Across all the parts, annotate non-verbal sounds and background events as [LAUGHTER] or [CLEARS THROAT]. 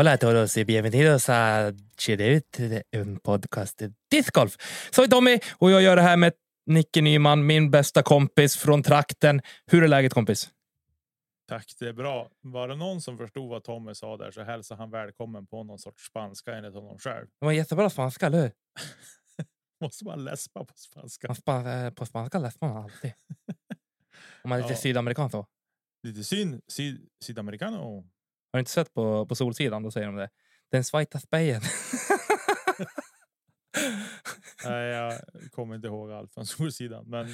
Hola a todos y bienvenidos a Chirut, en podcast discgolf. Så är Tommy och jag gör det här med Nicke Nyman, min bästa kompis från trakten. Hur är läget kompis? Tack, det är bra. Var det någon som förstod vad Tommy sa där så hälsar han välkommen på någon sorts spanska enligt honom själv. Det var jättebra spanska, eller hur? [LAUGHS] Måste man läspa på spanska? Man spa- eh, På spanska läser man alltid. [LAUGHS] Om man är lite Ja. sydamerikan så. Lite syd, syd, sydamericano. Har du inte sett på, på Solsidan? Då säger de det. Den svarta spegeln. [LAUGHS] Nej, jag kommer inte ihåg allt från Solsidan. Men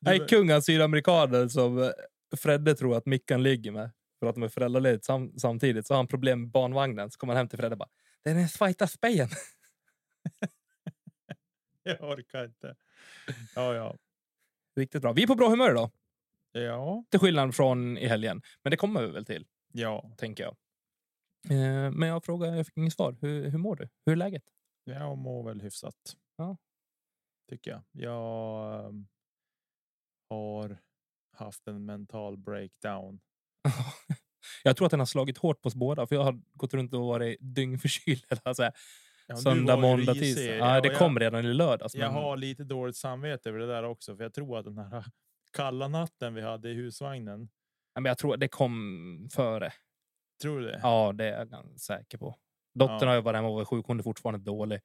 Nej, du, kung av sydamerikaner som eh, Fredde tror att Mickan ligger med. För att de är föräldralediga sam samtidigt. Så har han problem med barnvagnen. Så kommer han hem till Fredde och bara. Den är svarta spegeln. [LAUGHS] jag orkar inte. Ja, ja. Riktigt bra. Vi är på bra humör idag. Ja, Till skillnad från i helgen. Men det kommer vi väl till, ja. tänker jag. Eh, men jag frågar, jag fick inget svar. Hur, hur mår du? Hur är läget? Jag mår väl hyfsat. Ja. Tycker jag. Jag ehm, har haft en mental breakdown. [LAUGHS] jag tror att den har slagit hårt på oss båda. För jag har gått runt och varit dyngförkyld. hela så här Ja, Söndag, måndag, tisdag. Ja, det och kom redan i lördags. Jag men- har lite dåligt samvete över det där också, för jag tror att den här kalla natten vi hade i husvagnen. Men jag tror det kom före. Tror du det? Ja, det är jag ganska säker på. Dottern Ja. har ju varit hemma och varit sjuk. Hon är fortfarande dålig.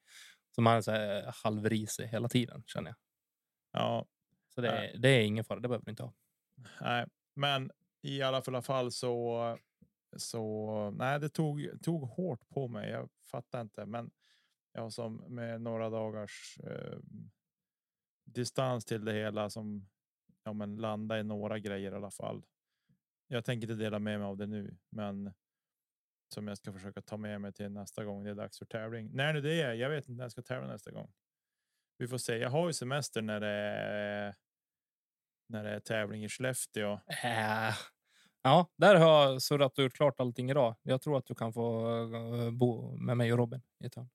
Så man är så här halvrisig hela tiden, känner jag. Ja, Så det, är, det är ingen fara. Det behöver du inte ha. nej, men i alla fall- fall så. Så nej, det tog tog hårt på mig. Jag fattar inte, men jag som med några dagars eh, distans till det hela som ja, men landa i några grejer i alla fall. Jag tänker inte dela med mig av det nu, men som jag ska försöka ta med mig till nästa gång det är dags för tävling. När nu det är, jag vet inte när jag ska tävla nästa gång. Vi får se. Jag har ju semester när det är när det är tävling i Skellefteå. Äh. Ja, där har jag surrat gjort klart allting idag. Jag tror att du kan få eh, bo med mig och Robin i ett hörn.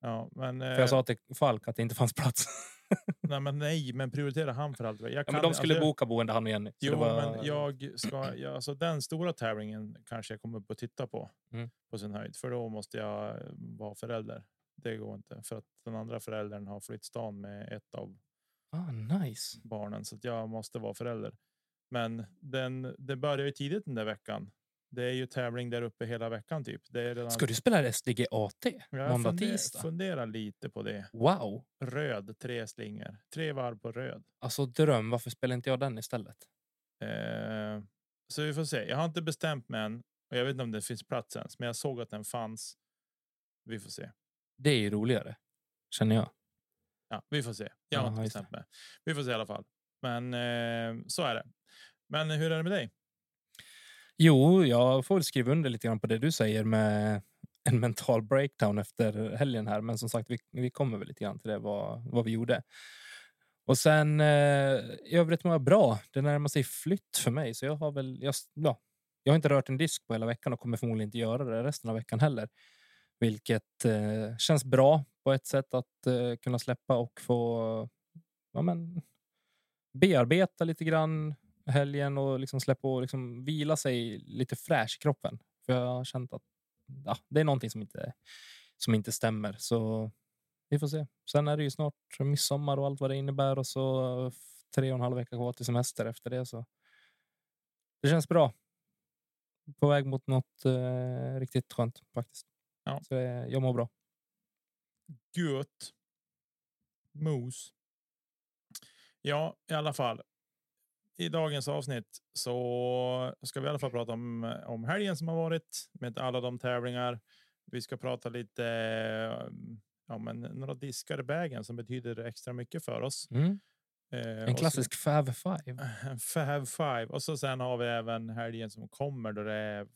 Ja, men, För jag sa till Falk att det inte fanns plats. [LAUGHS] nej, men nej, men prioritera han för allt. Jag Ja, kan, men de skulle alltså, boka boende, han och Jenny. Jo, var- men jag ska, ja, alltså den stora tävlingen kanske jag kommer upp och titta på Mm. på sin höjd, för då måste jag vara förälder. Det går inte för att den andra föräldern har flytt stan med ett av Ah, nice. barnen så att jag måste vara förälder. Men den, det börjar ju tidigt den där veckan. Det är ju tävling där uppe hela veckan typ. Det är redan, Ska du spela SDG AT? jag måndag, funder- tisdag? funderar lite på det. Wow. Röd, tre slingor, tre varv på röd. Alltså dröm. Varför spelar inte jag den istället? Eh, så vi får se. Jag har inte bestämt mig än och jag vet inte om det finns plats ens, men jag såg att den fanns. Vi får se. Det är ju roligare, känner jag. Ja, vi får se. Jag har inte bestämt mig. Vi får se i alla fall. Men eh, så är det. Men hur är det med dig? Jo, jag får väl skriva under lite grann på det du säger med [LAUGHS] en mental breakdown efter helgen här. Men som sagt, vi, vi kommer väl lite grann till det, vad, vad vi gjorde. Och sen eh, i övrigt mår jag bra. Det närmar sig flytt för mig, så jag har väl. Jag, ja, jag har inte rört en disk på hela veckan och kommer förmodligen inte göra det resten av veckan heller. Vilket eh, känns bra på ett sätt att eh, kunna släppa och få ja, men, bearbeta lite grann helgen och liksom släppa och liksom vila sig lite fräsch i kroppen. För jag har känt att ja, det är någonting som inte, som inte stämmer. Så vi får se. Sen är det ju snart midsommar och allt vad det innebär och så tre och en halv vecka kvar till semester efter det. Så det känns bra. På väg mot något eh, riktigt skönt faktiskt. Ja. Så eh, jag mår bra. Gött. Mos. Ja, i alla fall. I dagens avsnitt så ska vi i alla fall prata om, om helgen som har varit med alla de tävlingar. Vi ska prata lite ja, men några diskar i vägen som betyder extra mycket för oss. Mm. Eh, En klassisk Fav Five. Så, [LAUGHS] en Fab Five och så sen har vi även helgen som kommer då det är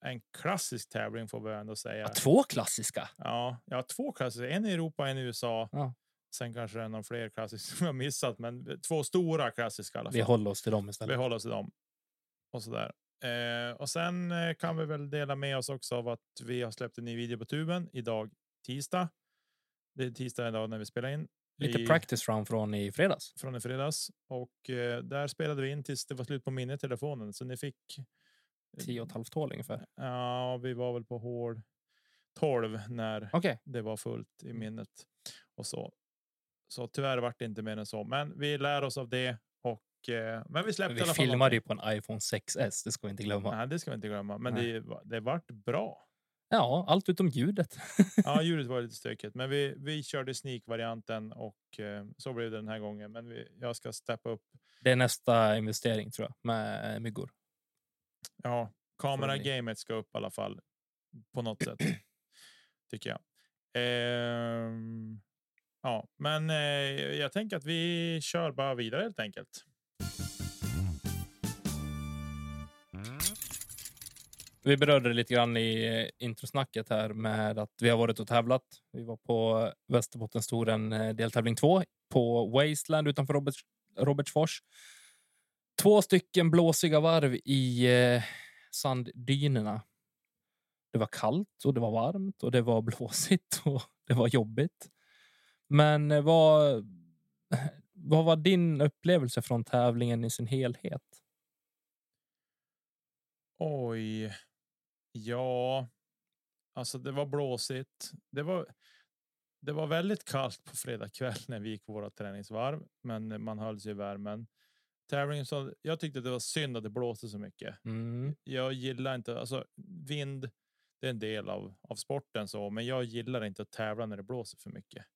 en klassisk tävling får vi ändå säga. Ja, två klassiska. Ja, har två klassiska, en i Europa, en i USA. Ja. Sen kanske det är någon fler klassiska som jag missat, men två stora klassiska i alla fall. Vi håller oss till dem Vi istället. håller oss till dem. Och så där. Eh, och sen eh, kan vi väl dela med oss också av att vi har släppt en ny video på tuben idag tisdag. Det är tisdag idag när vi spelar in. Lite i- practice round från i fredags. från i fredags och eh, där spelade vi in tills det var slut på minnet i telefonen. Så ni fick. Tio och ett halvt hål ungefär. Ja, vi var väl på hål 12 när Okej, det var fullt i minnet och så. Så tyvärr vart det inte mer än så, men vi lär oss av det och eh, men vi släppte i vi filmade ju på en iPhone 6S. Det ska vi inte glömma. Nej, det ska vi inte glömma, men Nej. det, det vart bra. Ja, allt utom ljudet. [LAUGHS] Ja, ljudet var lite stökigt, men vi, vi körde sneak varianten och eh, så blev det den här gången. Men vi, jag ska steppa upp. Det är nästa investering tror jag med myggor. Ja, kamera Fully. gamet ska upp i alla fall på något sätt [CLEARS THROAT] tycker jag. Ehm, ja, men eh, jag tänker att vi kör bara vidare helt enkelt. Vi berörde det lite grann i eh, introsnacket här med att vi har varit och tävlat. Vi var på Västerbottenstouren eh, deltävling 2 på Wasteland utanför Robert, Robertsfors. Två stycken blåsiga varv i eh, sanddynerna. Det var kallt och det var varmt och det var blåsigt och [LAUGHS] det var jobbigt. Men eh, vad, [LAUGHS] vad var din upplevelse från tävlingen i sin helhet? Oj. Ja, alltså det var blåsigt. Det var. Det var väldigt kallt på fredag kväll när vi gick våra träningsvarv, men man höll sig i värmen. Tävlingen så jag tyckte det var synd att det blåste så mycket. Mm. Jag gillar inte alltså vind. Det är en del av av sporten så, men jag gillar inte att tävla när det blåser för mycket.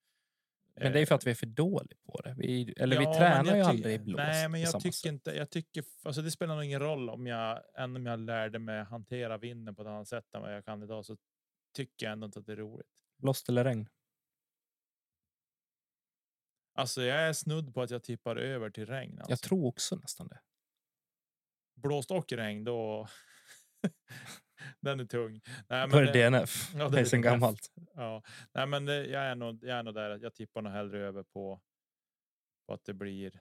Men det är för Eh, att vi är för dåliga på det. Vi, eller Ja, vi tränar ju aldrig i blås. Nej, men jag tycker sätt. inte. Jag tycker alltså det spelar nog ingen roll om jag än om jag lärde mig hantera vinden på ett annat sätt än vad jag kan idag så tycker jag ändå inte att det är roligt. Blåst eller regn. Alltså, jag är snudd på att jag tippar över till regn. Alltså. Jag tror också nästan det. Blåst och regn, då. [LAUGHS] [LAUGHS] Den är tung. Nej, men det det- DNF. Ja, det är sen gammalt. Ja, nej, men det, jag är nog. Jag är nog där. Jag tippar nog hellre över på. På att det blir.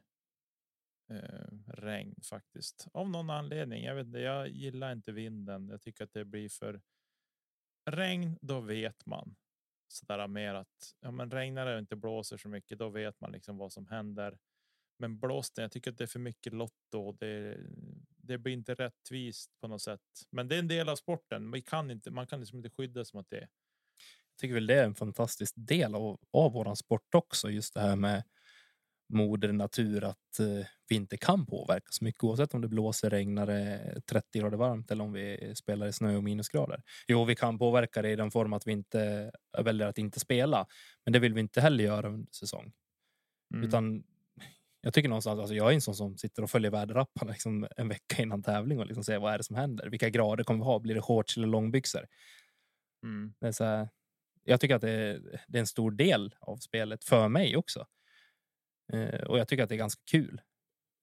Eh, regn faktiskt av någon anledning. Jag vet inte. Jag gillar inte vinden. Jag tycker att det blir för. Regn, då vet man så där mer att ja, men regnar det och inte blåser så mycket, då vet man liksom vad som händer. Men blåsten, jag tycker att det är för mycket lotto. Det, det blir inte rättvist på något sätt. Men det är en del av sporten. Vi kan inte, man kan liksom inte skydda sig mot det. Jag tycker väl det är en fantastisk del av, av våran sport också. Just det här med moder natur, att eh, vi inte kan påverka så mycket oavsett om det blåser, regnar, det 30 grader varmt eller om vi spelar i snö och minusgrader. Jo, vi kan påverka det i den form att vi inte väljer att inte spela, men det vill vi inte heller göra under säsong. Mm. Utan jag tycker någonstans, alltså jag är en sån som sitter och följer väderapparna liksom en vecka innan tävling och liksom ser vad är det som händer. Vilka grader kommer vi ha? Blir det shorts eller långbyxor? Mm. Det är så här, jag tycker att det är, det är en stor del av spelet för mig också. Eh, och jag tycker att det är ganska kul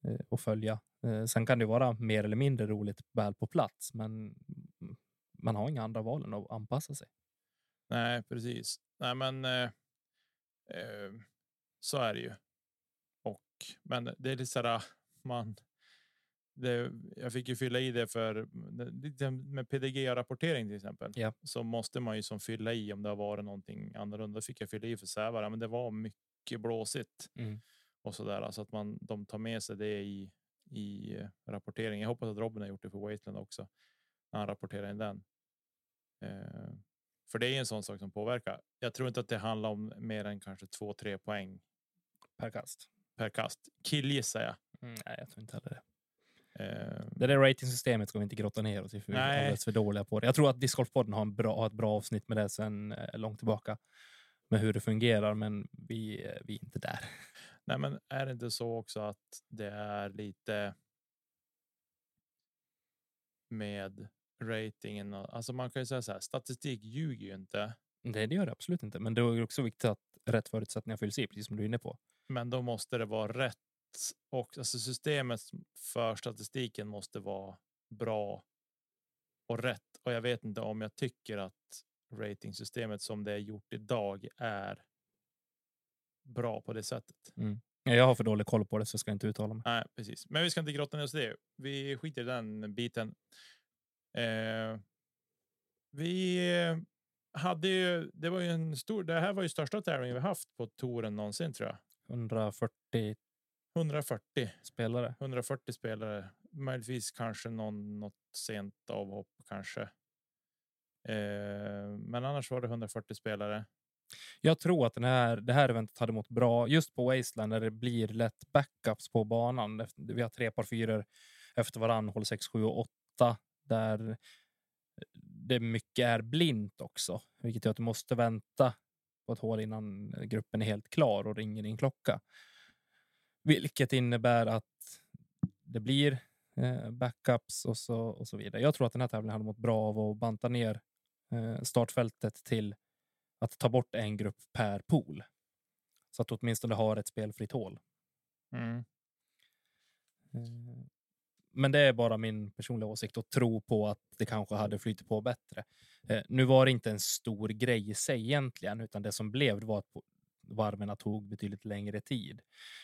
eh, att följa. Eh, sen kan det vara mer eller mindre roligt väl på plats, men man har inga andra val än att anpassa sig. Nej, precis. Nej, men. Eh, eh, så är det ju. Men det är lite så där man. Det, jag fick ju fylla i det för med PDG rapportering till exempel. Ja. Så måste man ju som fylla i om det har varit någonting annorlunda. Fick jag fylla i för Sävara, men det var mycket blåsigt Mm. och så där. Så att man de tar med sig det i i rapporteringen. Jag hoppas att Robin har gjort det för Wasteland också. När han rapporterar in den. Eh, för det är en sån sak som påverkar. Jag tror inte att det handlar om mer än kanske två, tre poäng Per kast. Per kast. Killgissar jag. Mm, nej, jag tror inte heller det. Eh, Det där ratingsystemet ska vi inte grotta ner oss i, för vi är alldeles för dåliga på det. Jag tror att Discgolfpodden har, en bra, har ett bra avsnitt med det sen eh, långt tillbaka. Med hur det fungerar, men vi, eh, vi är inte där. Nej, men är det inte så också att det är lite. Med ratingen och alltså man kan ju säga så här. Statistik ljuger ju inte. Nej, det gör det absolut inte. Men det är också viktigt att rätt förutsättningar fylls i, precis som du är inne på. Men då måste det vara rätt och alltså systemet för statistiken måste vara bra. Och rätt. Och jag vet inte om jag tycker att ratingsystemet som det är gjort idag är. Bra på det sättet. Mm. Jag har för dålig koll på det så jag ska inte uttala mig. Nej, precis. Men vi ska inte grotta ner oss i det. Vi skiter i den biten. Eh, vi hade ju, det var ju en stor, det här var ju största tävlingen vi haft på touren någonsin tror jag. 140 140 spelare. 140 spelare, möjligtvis kanske någon något sent avhopp kanske. Eh, men annars var det 140 spelare. Jag tror att den här, det här eventet hade mått bra just på Wasteland när det blir lätt backups på banan. Vi har tre par fyror efter varann, håll 6, 7 och 8 där det mycket är blint också, vilket gör att du måste vänta på ett hål innan gruppen är helt klar och ringer din klocka. Vilket innebär att det blir eh, backups och så, och så vidare. Jag tror att den här tävlingen hade mått bra av att banta ner eh, startfältet till att ta bort en grupp per pool. Så att du åtminstone har ett spelfritt hål. Mm. Eh, men det är bara min personliga åsikt och tro på att det kanske hade flyttat på bättre. Eh, nu var det inte en stor grej i sig egentligen, utan det som blev det var att varven tog betydligt längre tid.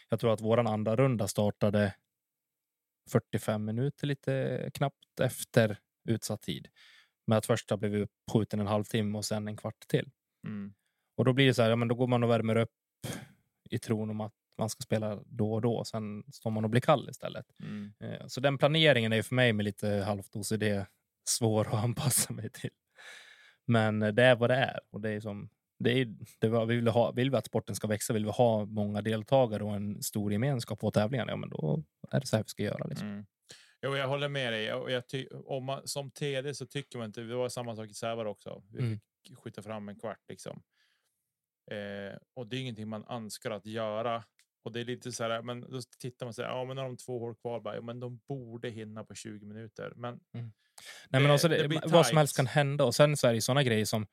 Jag tror att våran andra runda startade 45 minuter lite knappt efter utsatt tid. Men att första blev uppskjuten en halvtimme och sen en kvart till. Mm. Och då blir det så här, ja, men då går man och värmer upp i tron om att man ska spela då och då. Sen står man och blir kall istället. Mm. Eh, så den planeringen är för mig med lite halvt OCD svår att [LAUGHS] anpassa mig till. Men det är vad det är. Och det är som, det är, det var, vill, vi ha, vill vi att sporten ska växa, vill vi ha många deltagare och en stor gemenskap på tävlingarna, ja, men då är det så här vi ska göra. Liksom. Mm. Jo, jag håller med dig. Jag, jag ty, om man, som TD så tycker man inte, det var samma sak i Sävar också. Vi Mm. fick skjuta fram en kvart liksom. Eh, och det är ingenting man önskar att göra. Och det är lite så här, men då tittar man så här, ja men när de två hål kvar, bara, ja, men de borde hinna på 20 minuter. Men Nej, men Det- också det det, vad som helst kan hända. Och sen så är det sådana grejer som,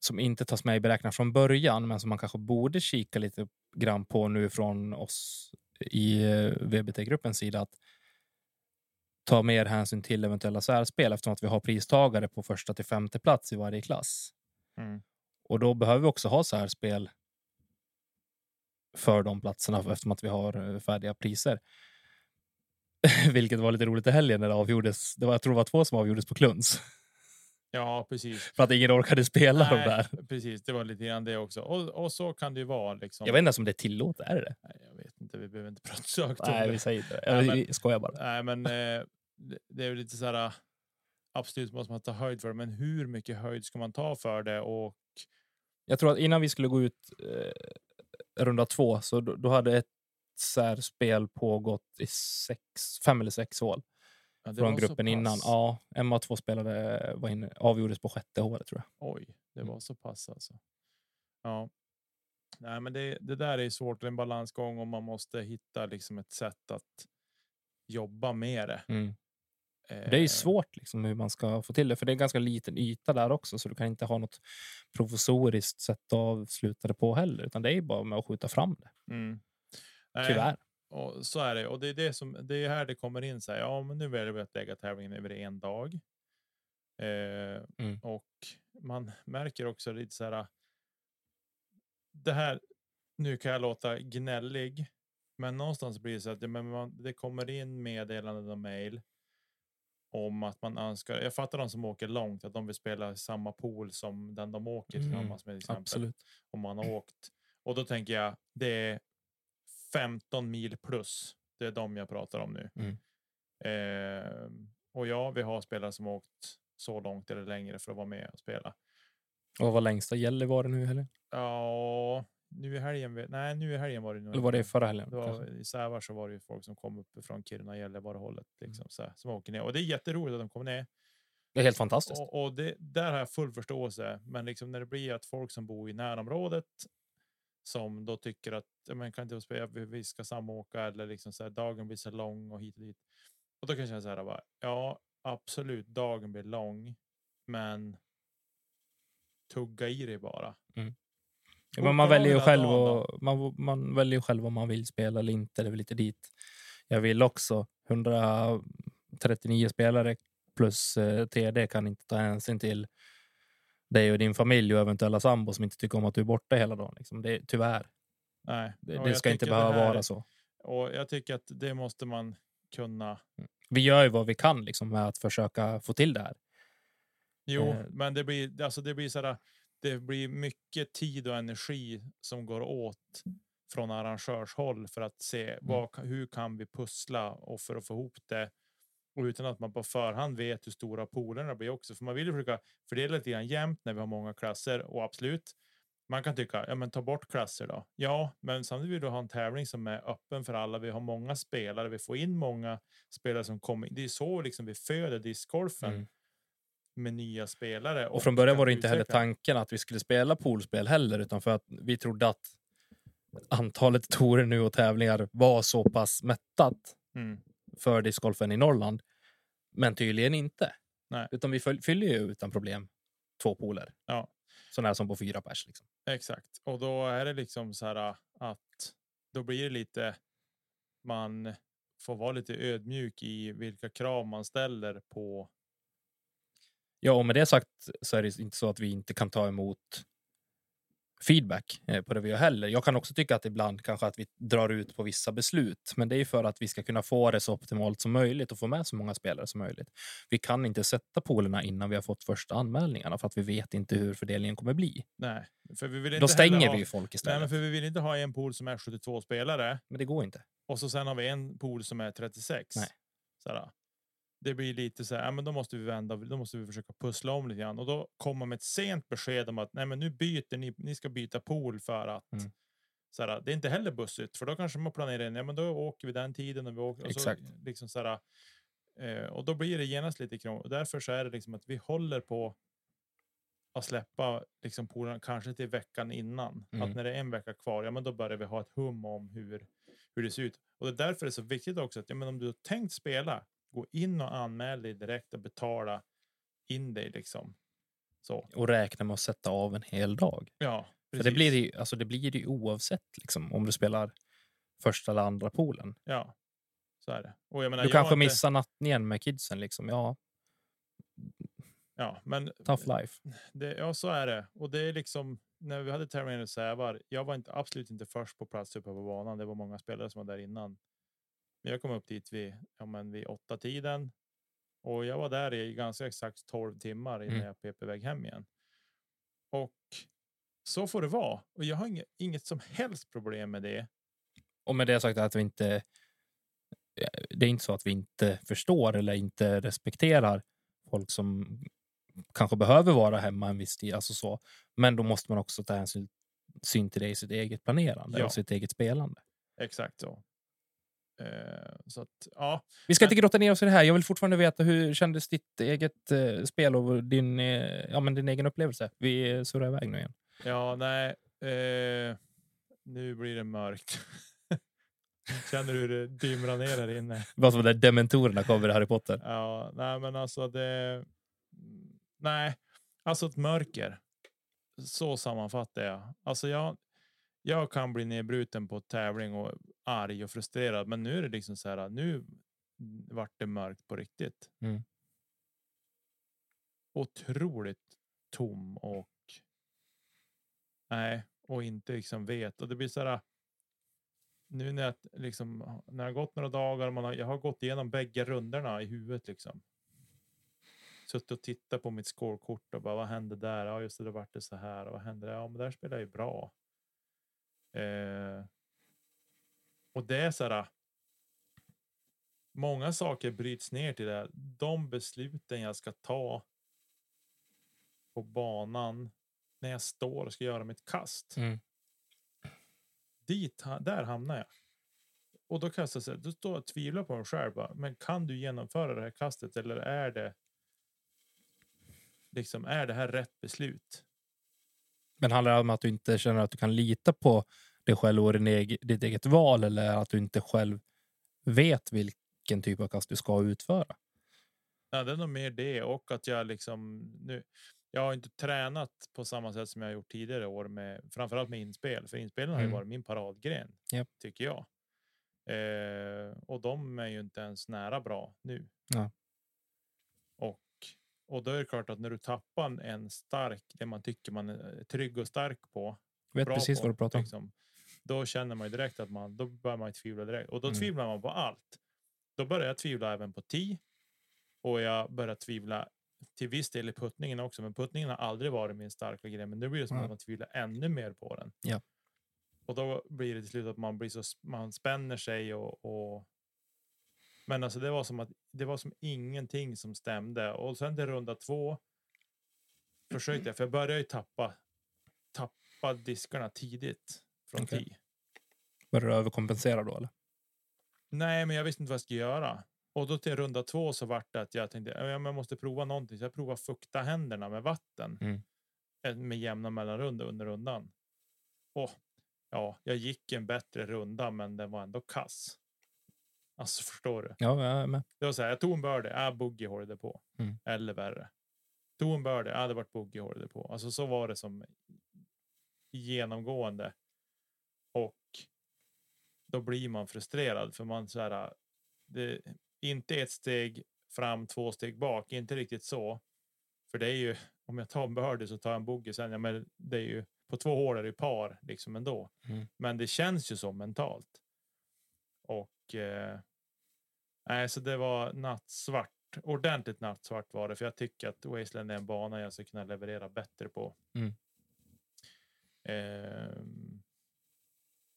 som inte tas med i beräkningen från början, men som man kanske borde kika lite grann på nu från oss i eh, VBT-gruppens sida. Att ta mer hänsyn till eventuella särspel eftersom att vi har pristagare på första till femte plats i varje klass. Mm. Och då behöver vi också ha särspel för de platserna eftersom att vi har eh, färdiga priser. [LAUGHS] Vilket var lite roligt i helgen när det avgjordes. Det var, jag tror det var två som avgjordes på kluns. ja, precis. För att ingen orkade spela de Nej, där. Precis, det var lite grann det också. Och, och så kan det ju vara. Liksom. Jag vet inte om det är tillåtet. Är det det? Nej, jag vet inte, vi behöver inte [LAUGHS] prata så högt Nej, det. vi säger inte det. Nej, Jag, men- vi skojar bara. Nej, men eh, det, är ju lite så här. äh, Absolut måste man ta höjd för det, men hur mycket höjd ska man ta för det? Och Jag tror att innan vi skulle gå ut eh, runda två så då, då hade ett särspel pågått i sex, fem eller sex hål ja, från gruppen innan. Ja, en av två spelare var inne, avgjordes på sjätte hålet tror jag. Oj, det Mm. var så pass alltså. Ja. Nej, men det, det där är svårt. Det är en balansgång och man måste hitta liksom ett sätt att jobba med det. Mm. Det är Eh, svårt liksom, hur man ska få till det, för det är ganska liten yta där också, så du kan inte ha något provisoriskt sätt att avsluta det på heller, utan det är bara med att skjuta fram det. Mm. Nej, Tyvärr. Och så är det. Och det är det som det är här det kommer in. Så här, ja, men nu väljer vi att lägga tävlingen över en dag. Eh, Mm. Och man märker också lite så här. Det här. Nu kan jag låta gnällig, men någonstans blir det så att ja, men man, det kommer in meddelanden och mejl om att man önskar. Jag fattar de som åker långt att de vill spela i samma pool som den de åker Mm, tillsammans med. Till exempel Absolut. om man har åkt. Och då tänker jag det är 15 mil plus. Det är de jag pratar om nu. Mm. Eh, och ja, vi har spelare som har åkt så långt eller längre för att vara med och spela. Och vad var längsta Gällivare nu eller? Ja, nu i helgen. Nej, nu i helgen var det nog. Eller var det förra helgen? Det var? I Sävar så var det ju folk som kom uppifrån Kiruna Gällivare hållet Mm. liksom så här, som åker ner och det är jätteroligt att de kommer ner. Det är helt fantastiskt. Och, och det, där har jag full förståelse. Men liksom när det blir att folk som bor i närområdet som då tycker att man kan inte spela, vi ska samåka eller liksom så här, dagen blir så lång och hit och dit. Och då kan jag känna så här, bara, ja absolut, dagen blir lång, men tugga i det bara. Ja, men man väljer ju själv och, man, man väljer själv om man vill spela eller inte. Det är väl lite dit jag vill också. 139 spelare plus eh, TD kan inte ta hänsyn till dig och din familj och eventuella sambo som inte tycker om att du är borta hela dagen. Liksom. Det, är- tyvärr, Nej, det, ska inte behöva här- vara så. Och jag tycker att det måste man kunna. Vi gör ju vad vi kan liksom, med att försöka få till det här. Jo, Eh. men det blir alltså det blir så här, Det blir mycket tid och energi som går åt från arrangörshåll för att se Mm. vad, hur kan vi pussla och för att få ihop det. Och utan att man på förhand vet hur stora poolerna blir också. För man vill ju försöka fördela lite grann jämnt när vi har många klasser och absolut. Man kan tycka, ja men ta bort klasser då. Ja, men samtidigt vill du ha en tävling som är öppen för alla. Vi har många spelare, vi får in många spelare som kommer. Det är så liksom vi föder discgolfen Mm. med nya spelare. Och från början var det inte heller tanken att vi skulle spela poolspel heller, utan för att vi trodde att antalet [LAUGHS] torer nu och tävlingar var så pass mättat Mm. För discgolfen i Norrland. Men tydligen inte. Nej. Utan vi fyll- fyller ju utan problem två pooler. Ja. Sånär som på fyra pers. Liksom. Exakt. Och då är det liksom så här äh, att då blir det lite. Man får vara lite ödmjuk i vilka krav man ställer på. Ja, och med det sagt så är det inte så att vi inte kan ta emot feedback eh, på det vi gör heller. Jag kan också tycka att ibland kanske att vi drar ut på vissa beslut, men det är för att vi ska kunna få det så optimalt som möjligt och få med så många spelare som möjligt. Vi kan inte sätta poolerna innan vi har fått första anmälningarna för att vi vet inte hur fördelningen kommer bli. Nej, för vi vill inte Då stänger vi ha, ju folk Nej, istället. men för vi vill inte ha en pool som är 72 spelare Men det går inte. och så sen har vi en pool som är 36. Nej. Så här, det blir lite så här, ja, men då måste vi vända, då måste vi försöka pussla om lite grann och då kommer med ett sent besked om att nej, men nu byter ni, ni ska byta pool för att Mm. så här, det är inte heller bussigt för då kanske man planerar in, ja, men då åker vi den tiden och vi åker och Exakt. så liksom så här, eh, och då blir det genast lite krångligt och därför så är det liksom att vi håller på att släppa liksom poolen kanske till veckan innan. Mm. Att när det är en vecka kvar, ja men då börjar vi ha ett hum om hur, hur det ser ut. Och det är därför det är så viktigt också att ja, men om du har tänkt spela, gå in och anmäl dig direkt och betala in dig liksom. Så. Och räkna med att sätta av en hel dag. Ja, För det blir det ju, alltså det blir det ju oavsett liksom, om du spelar första eller andra poolen. Ja, så är det. Menar, Du kanske inte- missar nattningen med kidsen. Liksom. Ja, Ja, men tough life. det, ja, så är det. Och det är liksom när vi hade i Sävar. Jag var inte absolut inte först på plats uppe på banan. Det var många spelare som var där innan. Men jag kom upp dit vid, ja, men vid åtta tiden och jag var där i ganska exakt 12 timmar innan Mm. jag pep iväg hem igen. Och så får det vara. Och jag har inget, inget som helst problem med det. Och med det sagt att vi inte... Det är inte så att vi inte förstår eller inte respekterar folk som kanske behöver vara hemma en viss tid. Alltså så. Men då måste man också ta hänsyn syn till det i sitt eget planerande Ja. och sitt eget spelande. Exakt så. Eh, så att ja, Vi ska Men- inte grotta ner oss i det här. Jag vill fortfarande veta hur kändes ditt eget eh, spel och din, eh, ja, men din egen upplevelse? Vi surrar iväg nu igen. Ja, nej. Eh, nu blir det mörkt. [LAUGHS] Känner du hur det dimrar ner här inne? Var som när dementorerna kommer i Harry Potter. Ja, nej, men alltså det. Nej, alltså ett mörker. Så sammanfattar jag. Alltså jag. Jag kan bli nedbruten på tävling och arg och frustrerad, men nu är det liksom så här. Nu vart det mörkt på riktigt. Mm. Otroligt tom och. Nej, och inte liksom vet och det blir så här. Nu när jag liksom när har gått några dagar, man har, jag har gått igenom bägge rundorna i huvudet liksom. Suttit och tittat på mitt scorekort och bara vad hände där? Ja, just det, då vart det så här. Och vad hände där? Ja, men där spelar jag ju bra. Eh, och det är så här. Många saker bryts ner till det. De besluten jag ska ta. På banan när jag står och ska göra mitt kast Mm. dit, där hamnar jag. Och då kan jag säga, då står jag och tvivlar på mig själv. Bara, men kan du genomföra det här kastet eller är det liksom är det här rätt beslut? Men handlar det om att du inte känner att du kan lita på dig själv och din egen, ditt eget val eller att du inte själv vet vilken typ av kast du ska utföra? Ja, det är nog mer det och att jag liksom nu. Jag har inte tränat på samma sätt som jag gjort tidigare år med framförallt med inspel, för inspelen har ju Mm. varit min paradgren Japp. tycker jag. Eh, och de är ju inte ens nära bra nu. Ja. Och och då är det klart att när du tappar en- stark, det man tycker man är trygg och stark på. Vet precis på, vad du pratar om. liksom, Då känner man ju direkt att man, då börjar man tvivla direkt och då Mm. tvivlar man på allt. Då börjar jag tvivla även på ti och jag börjar tvivla till viss del i puttningen också. Men puttningen har aldrig varit min starka grej, men nu blir det som Mm. att man tvivlar ännu mer på den. Ja. Och då blir det till slut att man blir så man spänner sig och, och men alltså det var som att det var som ingenting som stämde och sen till runda två. Försökte jag, för jag började ju tappa tappa diskarna tidigt från Okej. tee. Börjar du överkompensera då? Eller? Nej, men jag visste inte vad jag skulle göra. Och då till runda två så vart det att jag tänkte jag måste prova någonting. Så jag provade fukta händerna med vatten Mm. eh, med jämna mellanrunda under rundan. Och ja, jag gick en bättre runda, men den var ändå kass. Alltså förstår du? Ja, jag är med. Det var så här, jag tog en birdie, äh, boogie håller på. Mm. Eller värre. Tog en birdie, äh, det vart boogie håller på. Alltså så var det som genomgående. Och då blir man frustrerad för man så här. Det inte ett steg fram, två steg bak, inte riktigt så. För det är ju om jag tar en birdie så tar jag en boogie sen. Ja, men det är ju på två hål är det par liksom ändå. Mm. Men det känns ju så mentalt. Och eh, nej, så det var nattsvart. Ordentligt nattsvart var det, för jag tycker att Wasteland är en bana jag ska kunna leverera bättre på. Mm. Ehm,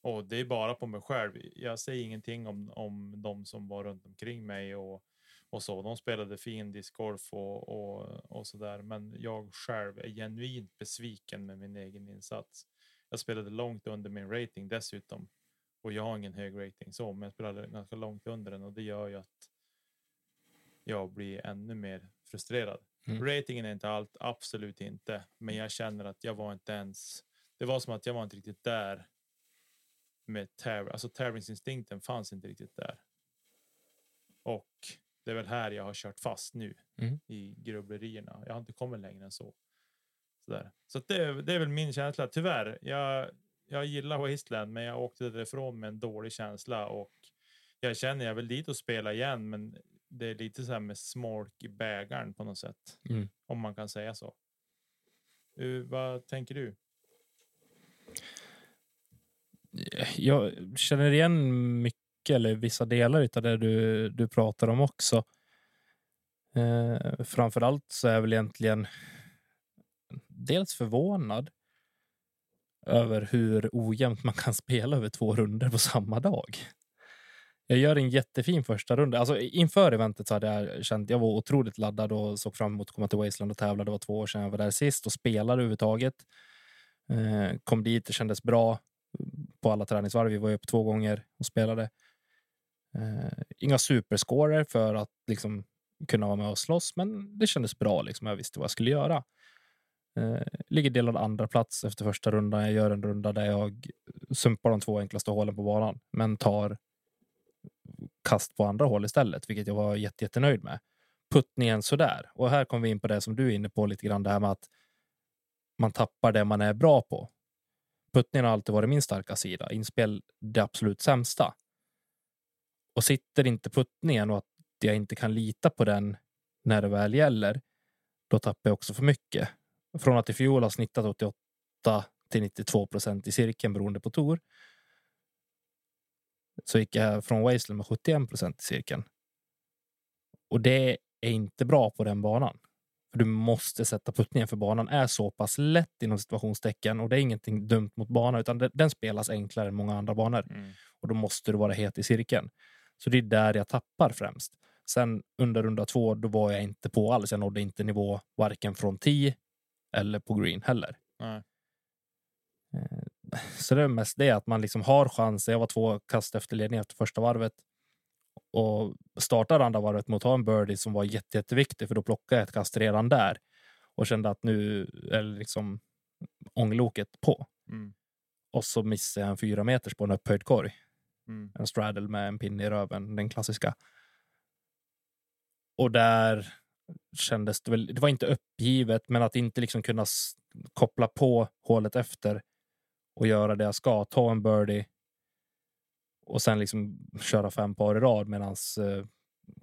och det är bara på mig själv. Jag säger ingenting om, om de som var runt omkring mig och, och så. De spelade fin discgolf och, och, och så där. Men jag själv är genuint besviken med min egen insats. Jag spelade långt under min rating dessutom. Och jag har ingen hög rating så, men jag spelade ganska långt under den och det gör ju att jag blir ännu mer frustrerad. Mm. Ratingen är inte allt, absolut inte. Men jag känner att jag var inte ens. Det var som att jag var inte riktigt där. Med täv alltså tävlingsinstinkten fanns inte riktigt där. Och det är väl här jag har kört fast nu Mm. i grubblerierna. Jag har inte kommit längre än så. Sådär. Så det, är- det är väl min känsla. Tyvärr, jag, jag gillar Wasteland, men jag åkte därifrån med en dålig känsla och jag känner jag vill dit och spela igen, men det är lite så här med smolk i bägaren på något sätt. Mm. Om man kan säga så. Uh, vad tänker du? Jag känner igen mycket, eller vissa delar av det du, du pratar om också. Eh, framförallt så är jag väl egentligen dels förvånad över hur ojämnt man kan spela över två runder på samma dag. Jag gör en jättefin första runda. Alltså, inför eventet så hade jag känt jag var otroligt laddad och såg fram emot att komma till Wasteland och tävla. Det var två år sedan jag var där sist och spelade överhuvudtaget. Eh, kom dit, det kändes bra på alla träningsvarv. Vi var ju upp två gånger och spelade. Eh, inga superscorer för att liksom kunna vara med och slåss, men det kändes bra. Liksom. Jag visste vad jag skulle göra. Eh, ligger delad andra plats efter första rundan. Jag gör en runda där jag sumpar de två enklaste hålen på banan, men tar kast på andra hål istället, vilket jag var jätte, jättenöjd med. Puttningen sådär. Och här kommer vi in på det som du är inne på lite grann, det här med att man tappar det man är bra på. Puttningen har alltid varit min starka sida. Inspel det absolut sämsta. Och sitter inte puttningen och att jag inte kan lita på den när det väl gäller, då tappar jag också för mycket. Från att i fjol ha snittat 88 till 92 procent i cirkeln beroende på tour. Så gick jag från Wasteland med 71 procent i cirkeln. Och det är inte bra på den banan. För du måste sätta puttningen för banan är så pass lätt inom situationstecken och det är ingenting dumt mot banan utan den, spelas enklare än många andra banor och då måste du vara het i cirkeln. Så det är där jag tappar främst. Sen under runda två, då var jag inte på alls. Jag nådde inte nivå varken från 10 eller på green heller. Nej. Eh, [LAUGHS] Så det är mest det att man liksom har chanser. Jag var två kast efter ledning efter första varvet och startade andra varvet mot att ha en birdie som var jätte, jätteviktig för då plockade jag ett kast redan där och kände att nu är liksom ångloket på. Mm. Och så missade jag en fyra meters på en upphöjd korg. Mm. En straddle med en pinne i röven, den klassiska. Och där kändes det väl, det var inte uppgivet, men att inte liksom kunna koppla på hålet efter och göra det jag ska, ta en birdie och sen liksom köra fem par i rad medan eh,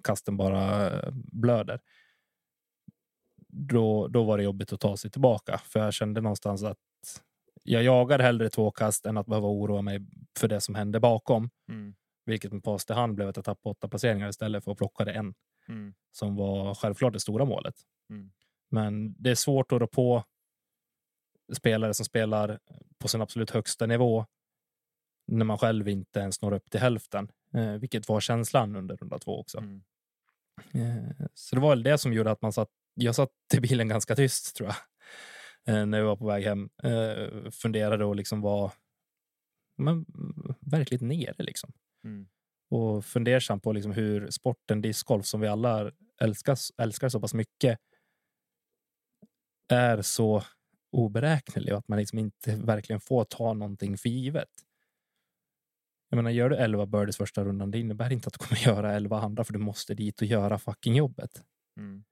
kasten bara eh, blöder. Då, då var det jobbigt att ta sig tillbaka, för jag kände någonstans att jag jagar hellre två kast än att behöva oroa mig för det som hände bakom. Mm. Vilket med pass till hand blev att jag tappade åtta placeringar istället för att plocka det en Mm. som var självklart det stora målet. Mm. Men det är svårt att rå på spelare som spelar på sin absolut högsta nivå när man själv inte ens når upp till hälften, eh, vilket var känslan under runda två också. Mm. Eh, så det var väl det som gjorde att man satt. Jag satt [LAUGHS] i bilen ganska tyst tror jag eh, när jag var på väg hem. Eh, funderade och liksom var men, verkligt nere liksom Mm. och fundersam på liksom hur sporten discgolf som vi alla älskar, älskar så pass mycket är så oberäknelig och att man liksom inte verkligen får ta någonting för givet. Jag menar, gör du 11 birdies första rundan, det innebär inte att du kommer [LAUGHS] göra 11 andra för du måste dit och göra fucking jobbet. Mm.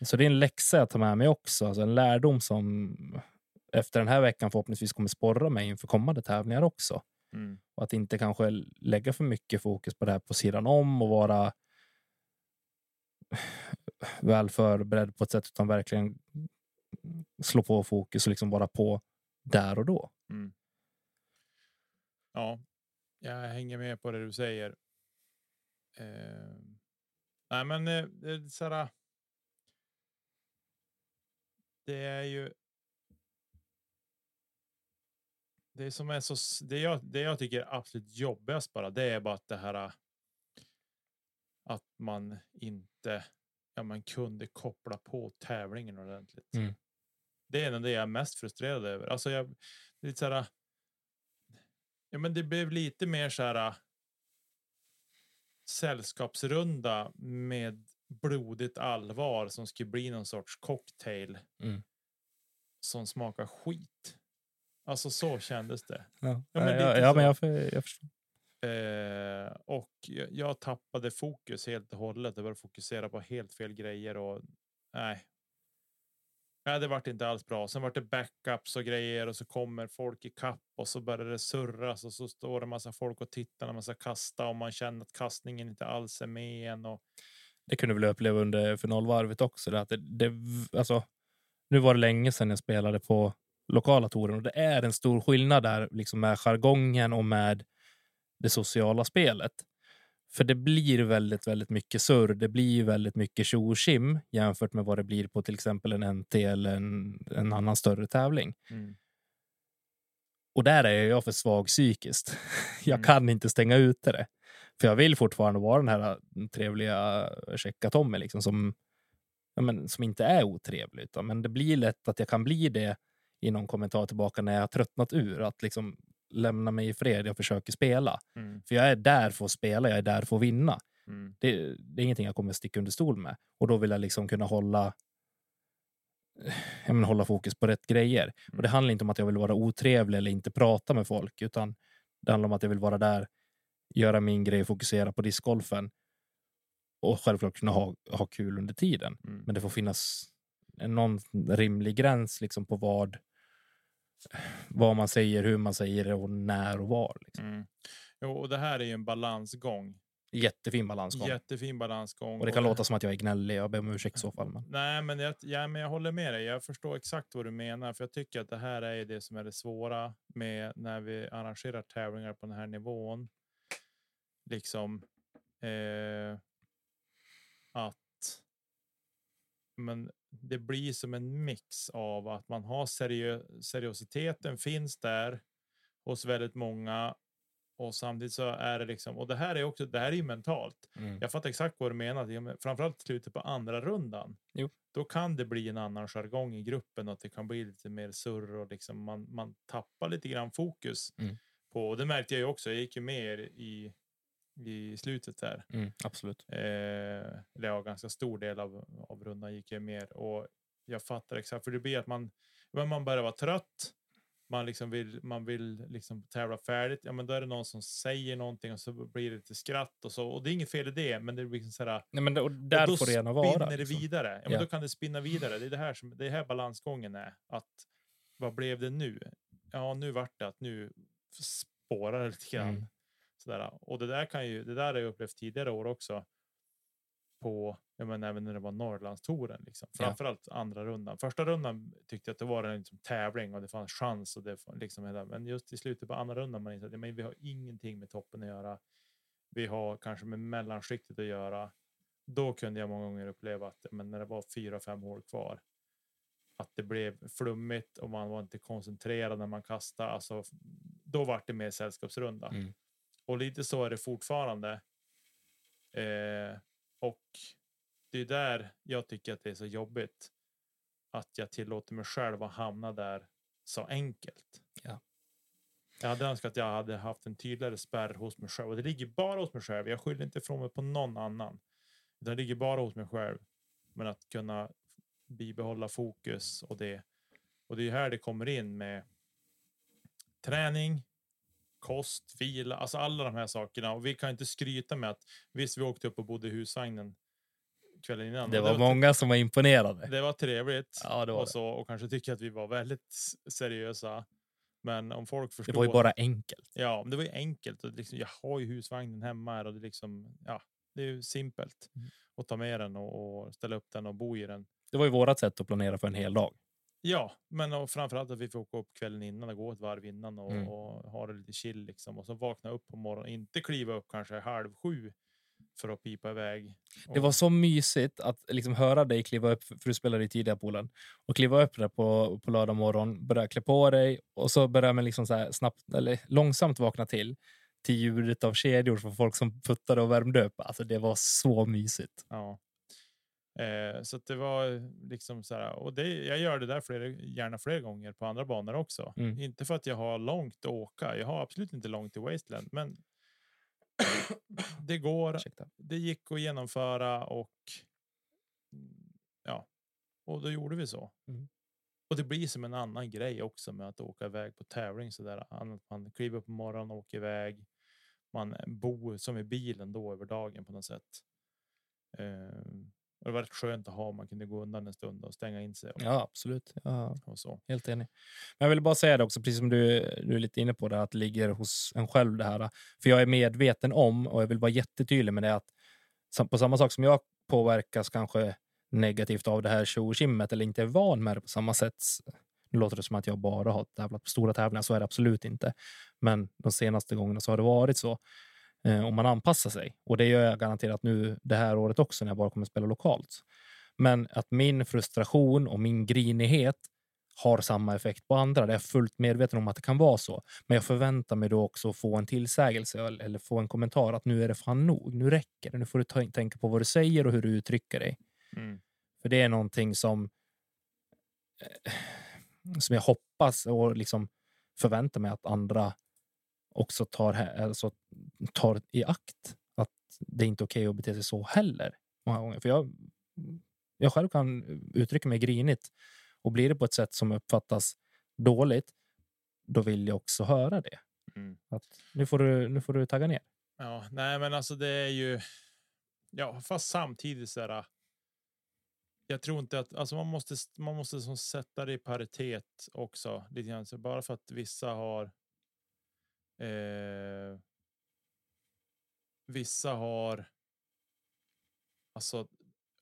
Så det är en läxa jag tar med mig också, alltså en lärdom som efter den här veckan förhoppningsvis kommer sporra mig inför kommande tävlingar också. Mm. Och att inte kanske lägga för mycket fokus på det här på sidan om och vara [SIGHS] väl förberedd på ett sätt utan verkligen slå på fokus och liksom vara på där och då. Mm. Ja, jag hänger med på det du säger. Eh, nej, men eh, här. Det är ju. Det som är så, det jag, det jag tycker är absolut jobbigast bara, det är bara att det här. Att man inte, ja, man kunde koppla på tävlingen ordentligt. Mm. Det är det jag är mest frustrerad över. Alltså jag, det är lite så här. Ja, men det blev lite mer så här. Sällskapsrunda med blodigt allvar som skulle bli någon sorts cocktail. Mm. Som smakar skit. Alltså så kändes det. Ja, men ja, lite ja, så. men jag, jag förstår. Eh, och jag, jag tappade fokus helt och hållet. Jag började fokusera på helt fel grejer och nej. Nej, det vart inte alls bra. Sen vart det backups och grejer och så kommer folk i kapp och så börjar det surras och så står det massa folk och tittar när man ska kasta och man känner att kastningen inte alls är med en. Och, Det kunde väl uppleva under finalvarvet också. Det, att det, det, alltså, nu var det länge sedan jag spelade på lokala touren och det är en stor skillnad där liksom med jargongen och med det sociala spelet. För det blir väldigt, väldigt mycket surr. Det blir väldigt mycket tjo jämfört med vad det blir på till exempel en NT eller en, en annan större tävling. mm, Och där är jag för svag psykiskt. [LAUGHS] Jag Mm. kan inte stänga ute det. För jag vill fortfarande vara den här äh, trevliga checka Tommy liksom som, ja, men, som inte är otrevlig. Utan, men det blir lätt att jag kan bli det i någon kommentar tillbaka när jag har tröttnat ur. Att liksom lämna mig i fred. Jag försöker spela. mm, För jag är där för att spela. Jag är där för att vinna. mm, Det, det är ingenting jag kommer sticka under stol med. Och då vill jag liksom kunna hålla jag menar, hålla fokus på rätt grejer. Och det handlar inte om att jag vill vara otrevlig eller inte prata med folk, utan det handlar om att jag vill vara där, göra min grej, fokusera på discgolfen och självklart kunna ha, ha kul under tiden. mm. Men det får finnas någon rimlig gräns liksom på vad, vad man säger, hur man säger det och när och var. Liksom. Mm. Jo, och det här är ju en balansgång. Jättefin balansgång. Jättefin balansgång. och det kan låta som att jag är gnällig. Jag ber om ursäkt i så fall. Men... Nej, men jag, ja, men jag håller med dig. Jag förstår exakt vad du menar, för jag tycker att det här är det som är det svåra med när vi arrangerar tävlingar på den här nivån. Liksom eh, att. Men det blir som en mix av att man har seriö seriositeten finns där hos väldigt många och samtidigt så är det liksom och det här är också. Det här är ju mentalt. Mm. Jag fattar exakt vad du menar. Framförallt slutet på andra rundan. Jo. Då kan det bli en annan jargong i gruppen och att det kan bli lite mer surr och liksom man, man tappar lite grann fokus. Mm. På, och det märkte jag ju också. Jag gick ju med i, i slutet där. Mm, absolut. Eh, eller ja, ganska stor del av, av rundan gick jag med. Och jag fattar exakt, för det blir att man, Men man börjar vara trött. Man, liksom vill, man vill liksom tävla färdigt. Ja, men då är det någon som säger någonting och så blir det lite skratt och så. Och det är inget fel i det, men det blir liksom så här. Nej, men det, och där och då får det gärna vara. spinner det liksom. vidare. Ja, men Ja. Då kan det spinna vidare. Det är det här, som, det är här balansgången är. Att, vad blev det nu? Ja, nu vart det att nu spårar det lite grann. Mm. Sådär. Och det där kan ju, det där har jag upplevt tidigare år också. På, jag menar, även när det var Norrlandstouren. Liksom. Ja. Framförallt andra rundan. Första rundan tyckte jag att det var en liksom, tävling och det fanns chans. Och det, liksom, hela- men just i slutet på andra rundan man insåg att ja, men vi har ingenting med toppen att göra. Vi har kanske med mellanskiktet att göra. Då kunde jag många gånger uppleva att men när det var fyra, fem hål kvar. Att det blev flummigt och man var inte koncentrerad när man kastade. Alltså, då var det mer sällskapsrunda. Mm. Och lite så är det fortfarande. Eh, och det är där jag tycker att det är så jobbigt. Att jag tillåter mig själv att hamna där så enkelt. Ja. Jag hade önskat att jag hade haft en tydligare spärr hos mig själv. Och det ligger bara hos mig själv. Jag skyller inte ifrån mig på någon annan. Det ligger bara hos mig själv. Men att kunna bibehålla fokus och det. Och det är här det kommer in med träning, kost, vila, alltså alla de här sakerna. Och vi kan inte skryta med att visst, vi åkte upp och bodde i husvagnen kvällen innan. Det och var många som var imponerade. det var trevligt Ja, det var och det. så och kanske tycker att vi var väldigt seriösa. Men om folk förstår. Det var ju bara enkelt. Ja, men det var ju enkelt och liksom, jag har ju husvagnen hemma här och det är liksom, ja, det är ju simpelt Mm. att ta med den och, och ställa upp den och bo i den. Det var ju vårat sätt att planera för en hel dag. Ja, men och framförallt att vi får åka upp kvällen innan och gå ett varv innan och, Mm. och ha det lite chill liksom och så vakna upp på morgonen, inte kliva upp kanske halv sju för att pipa iväg. Det var så mysigt att liksom höra dig kliva upp, för du spelade i tidiga polen, och kliva upp där på, på lördag morgon, börja klä på dig och så börjar man liksom så snabbt, eller långsamt vakna till till ljudet av kedjor från folk som puttade och värmde upp. Alltså det var så mysigt. Ja. Eh, så det var liksom så här, och det, jag gör det där flera, gärna fler gånger på andra banor också. Mm. Inte för att jag har långt att åka. Jag har absolut inte långt till Wasteland, men det går. Ursäkta. Det gick att genomföra och ja, och då gjorde vi så. Mm. Och det blir som en annan grej också med att åka iväg på tävling så där. Man kliver upp på morgonen och åker iväg. Man bor som i bilen då över dagen på något sätt. Och det var rätt skönt att ha. Man kunde gå undan en stund och stänga in sig och, Ja, absolut. Ja, och så. helt enig. Men jag vill bara säga det också, precis som du, du är lite inne på, det, att det ligger hos en själv det här. För jag är medveten om, och jag vill vara jättetydlig med det, att på samma sak som jag påverkas kanske negativt av det här tjochimmet eller inte är van med det på samma sätt. Nu låter det som att jag bara har tävlat på stora tävlingar, så är det absolut inte. Men de senaste gångerna så har det varit så. Eh, om man anpassar sig. Och det gör jag garanterat nu det här året också när jag bara kommer spela lokalt. Men att min frustration och min grinighet har samma effekt på andra. Det är jag fullt medveten om att det kan vara så. Men jag förväntar mig då också att få en tillsägelse eller få en kommentar att nu är det fan nog. Nu räcker det. Nu får du tänka på vad du säger och hur du uttrycker dig. Mm. För det är någonting som eh, som jag hoppas och liksom förväntar mig att andra också tar, alltså, tar i akt. Att det är inte okej att bete sig så heller. Många gånger. För jag, jag själv kan uttrycka mig grinigt och blir det på ett sätt som uppfattas dåligt, då vill jag också höra det. Mm. Att nu, får du, nu får du tagga ner. Ja, nej, men alltså det är ju. Ja, fast samtidigt så här. Jag tror inte att alltså man måste. Man måste som sätta det i paritet också lite grann. Så bara för att vissa har. Eh, vissa har. Alltså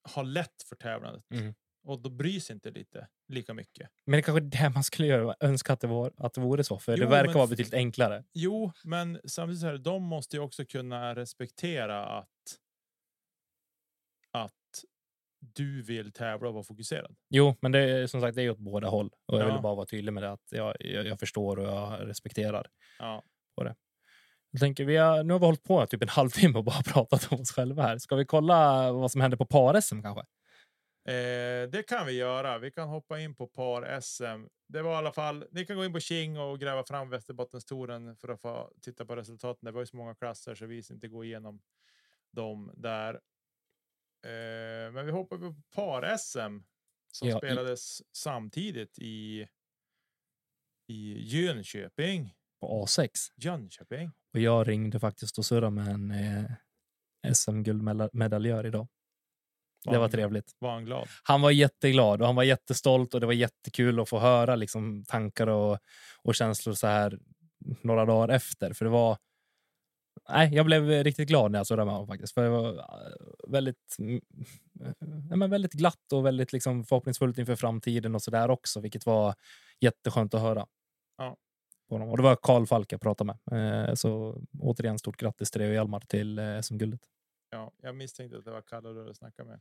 har lätt för tävlandet Mm. och då bryr sig inte lite lika mycket. Men det kanske är det man skulle göra. Önska att det, var, att det vore så, för Jo, det verkar men vara betydligt enklare. Jo, men samtidigt så här, de måste ju också kunna respektera att. Att du vill tävla och vara fokuserad. Jo, men det är som sagt det är åt båda håll. Och jag Ja. vill bara vara tydlig med det. Att jag, jag, jag förstår och jag respekterar. Ja, Jag tänker, vi har, nu har vi hållit på typ en [LAUGHS] halvtimme och bara pratat om oss själva här. Ska vi kolla vad som händer på par-SM kanske? Eh, det kan vi göra. Vi kan hoppa in på par-SM. Det var i alla fall. Ni kan gå in på King och gräva fram Västerbottenstouren för att få titta på resultaten. Det var ju så många klasser så vi inte gå igenom dem där. Eh, men vi hoppar på par-SM som Ja, i- spelades samtidigt i i Jönköping. På A6. Jönköping. Och jag ringde faktiskt och surrade med en eh, SM-guldmedaljör idag. Det var trevligt. Var han glad? Han var jätteglad och han var jättestolt och det var jättekul att få höra liksom, tankar och, och känslor så här några dagar efter. För det var... Nej, jag blev riktigt glad när jag surrade med honom faktiskt. För det var eh, väldigt, mm, ja, men väldigt glatt och väldigt liksom, förhoppningsfullt inför framtiden och så där också, vilket var jätteskönt att höra. På honom. Och det var Karl Falk jag pratade med. Eh, Så återigen stort grattis till dig och Hjalmar till eh, SM-guldet. Ja, jag misstänkte att det var Kalle du snackade med.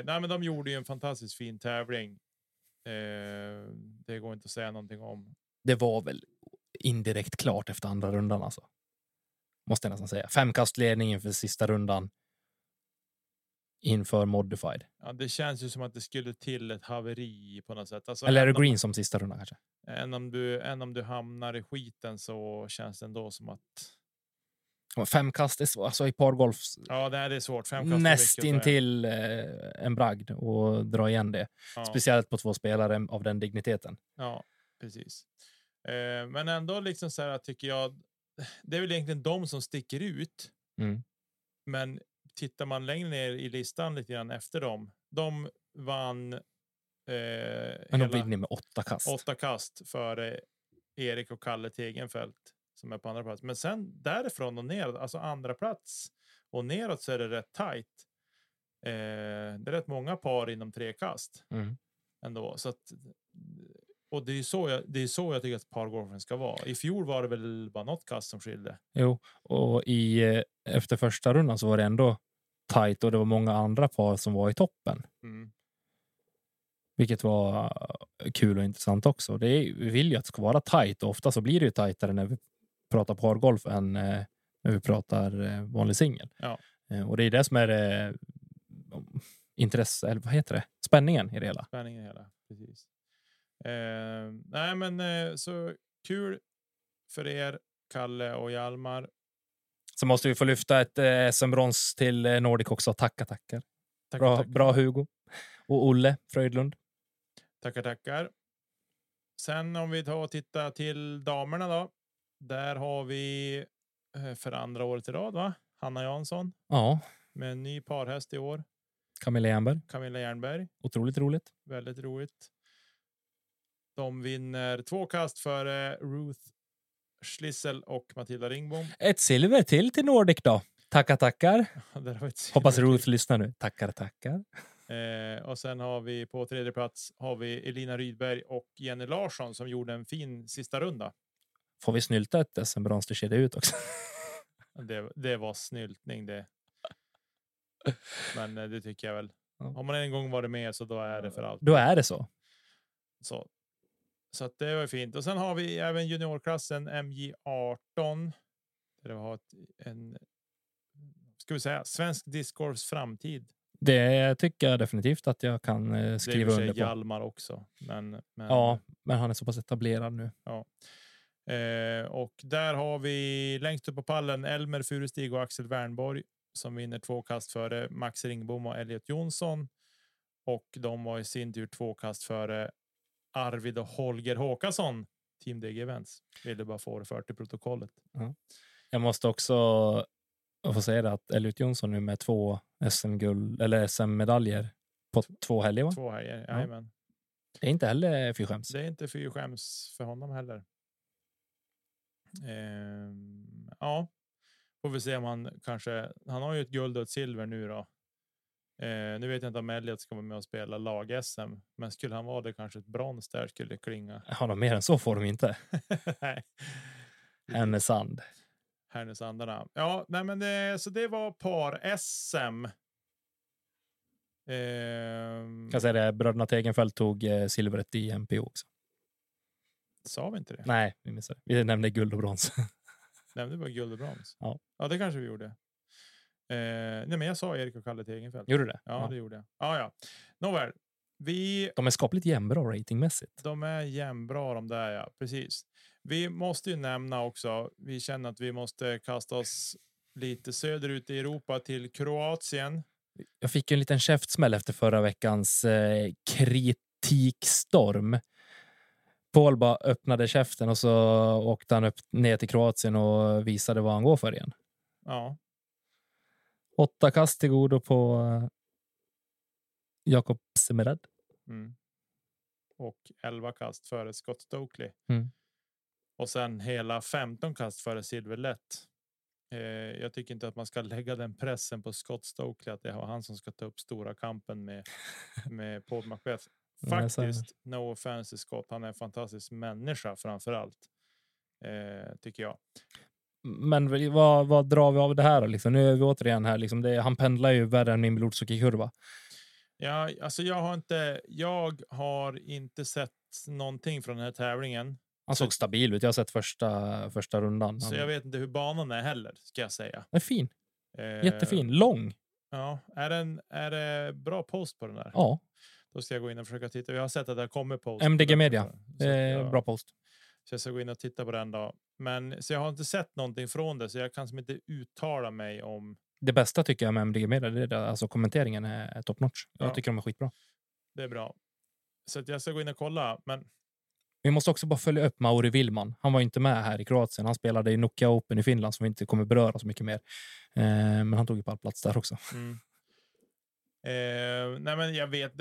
Eh, nej, men de gjorde ju en fantastiskt fin tävling. Eh, det går inte att säga någonting om. det var väl indirekt klart efter andra rundan. Alltså. Måste jag nästan säga. Femkastledning inför sista rundan. Inför modified. Ja, det känns ju som att det skulle till ett haveri på något sätt. Alltså, Eller är det även om- green som sista rundan kanske? Än om, du, än om du hamnar i skiten så känns det ändå som att Ja, Femkast är svårt. Alltså i pargolf ja, det är svårt. Fem kast är mycket näst att säga. intill eh, en bragd och dra igen det. Ja, Speciellt på två spelare av den digniteten. ja, precis. Eh, men ändå liksom så här tycker jag. Det är väl egentligen de som sticker ut. Mm. Men tittar man längre ner i listan lite grann efter dem. De vann. Eh, Men de vinner med åtta kast. åtta kast före Erik och Kalle Tegenfält som är på andra plats. Men sen därifrån och neråt, alltså andra plats och neråt så är det rätt tajt. Eh, det är rätt många par inom tre kast Mm. ändå. Så att, och det är så jag, det är så jag tycker att pargolfen ska vara. I fjol var det väl bara något kast som skilde. Jo, och i, eh, efter första rundan så var det ändå tajt och det var många andra par som var i toppen. Mm. Vilket var eh, kul och intressant också. Det är, vi vill ju att det ska vara tajt och ofta så blir det ju tajtare när vi pratar pargolf än eh, när vi pratar vanlig singel. Ja. Och det är det som är eh, intresse, eller vad heter det? Spänningen i det hela. Spänningen i hela. Precis. Eh, nej, men eh, så kul för er, Kalle och Hjalmar. Så måste vi få lyfta ett eh, SM-brons till eh, Nordic också. Tacka, tackar. Tackar, Bra, tackar. bra Hugo. Och Olle Fröjdlund. Tackar, tackar. Sen om vi tar och tittar till damerna då. Där har vi eh, för andra året i rad, va? Hanna Jansson Ja, med en ny parhäst i år. Camilla Jernberg. Camilla Jernberg. Otroligt roligt. Väldigt roligt. De vinner två kast före Ruth Schlissel och Matilda Ringbom. Ett silver till till Nordic då. Tackar, tackar. Hoppas. Ruth lyssnar nu. Tackar, tackar. Eh, och sen har vi på tredje plats har vi Elina Rydberg och Jenny Larsson som gjorde en fin sista runda. Får vi snylta ett SM-brons till kedja ut också? Det, det var snyltning det. Men eh, det tycker jag väl. Har man en gång varit med så då är det för allt. Då är det så. Så, så att det var fint. Och sen har vi även juniorklassen MJ18. Där vi har ett, en ska vi säga, svensk discgolfs framtid. Det tycker jag definitivt att jag kan eh, Det är skriva under på. Hjalmar också. Men, men, Ja, men han är så pass etablerad nu. Eh, och där har vi längst upp på pallen Elmer Furestig och Axel Wernborg som vinner två kast före Max Ringbom och Elliot Jonsson. Och de var i sin tur två kast före Arvid och Holger Håkansson. Team DG Events. Ville bara få det fört till protokollet. Jag måste också få säga det att Elliot Jonsson nu med två SM-guld eller SM-medaljer på två helger. Va? Två helger. Ja. Jajamän. Det är inte heller fy skäms. Det är inte fy skäms för honom heller. Ehm, ja, får vi se om han kanske. Han har ju ett guld och ett silver nu då. Eh, nu vet jag inte om Elliot ska vara med och spela lag-SM, men skulle han vara det kanske ett brons där skulle klinga. Har de mer än så får de inte. [LAUGHS] Nej. Härnösand. Härnösandarna. Ja, nej, men det, så det var par SM. Ehm, Jag säga det, bröderna Tegenfält tog eh, silvret i MPO också. sa vi inte det? Nej, vi missade. Vi nämnde guld och brons. [LAUGHS] Nämnde bara guld och brons. Ja. ja, det kanske vi gjorde. Eh, nej, men jag sa Erik och Kalle Tegenfält. Gjorde du det? Ja, det gjorde jag. Ja, ja. Nåväl, vi, De är skapligt jämnbra ratingmässigt. de är jämnbra de där, ja. Precis. Vi måste ju nämna också, vi känner att vi måste kasta oss lite söderut i Europa till Kroatien. Jag fick en liten käftsmäll efter förra veckans eh, kritikstorm Paul bara öppnade käften och så åkte han upp ner till Kroatien och visade vad han går för igen. Ja, Åtta kast till godo på eh, Jakob Semerad. mm. och 11 kast före Scott Stokely. Mm. Och sen hela 15 kast före Silverlätt. Eh, jag tycker inte att man ska lägga den pressen på Scott Stokely att det var han som ska ta upp stora kampen med [LAUGHS] med Paul är det. Faktiskt, no offense Scott, han är en fantastisk människa framför allt. Eh, tycker jag. Men vad, vad drar vi av det här? Liksom? Nu är vi återigen här. Liksom det, han pendlar ju värre än min blodsocker-kurva. Ja, alltså jag har inte. Jag har inte sett någonting från den här tävlingen, Han såg stabil ut. Jag har sett första, första rundan. så jag vet inte hur banan är heller ska jag säga. Den är fin. Eh, Jättefin. Lång. Ja, är den är det bra post på den där? Ja, Då ska jag gå in och försöka titta. Jag har sett att det kommer post. på MDG. Media. Eh, bra post. Så jag ska gå in och titta på den då. Men så jag har inte sett någonting från det, så jag kan som inte uttala mig om. Det bästa tycker jag med MDG Media, det är det, alltså kommenteringen är, top notch. Jag Ja. tycker de är skitbra. Det är bra. Så att jag ska gå in och kolla. Men Vi måste också bara följa upp Mauri Willman. Han var inte med här i Kroatien. Han spelade i Nokia Open i Finland som vi inte kommer beröra så mycket mer. Eh, men han tog ju pallplats där också. Mm. Eh, nej, men jag vet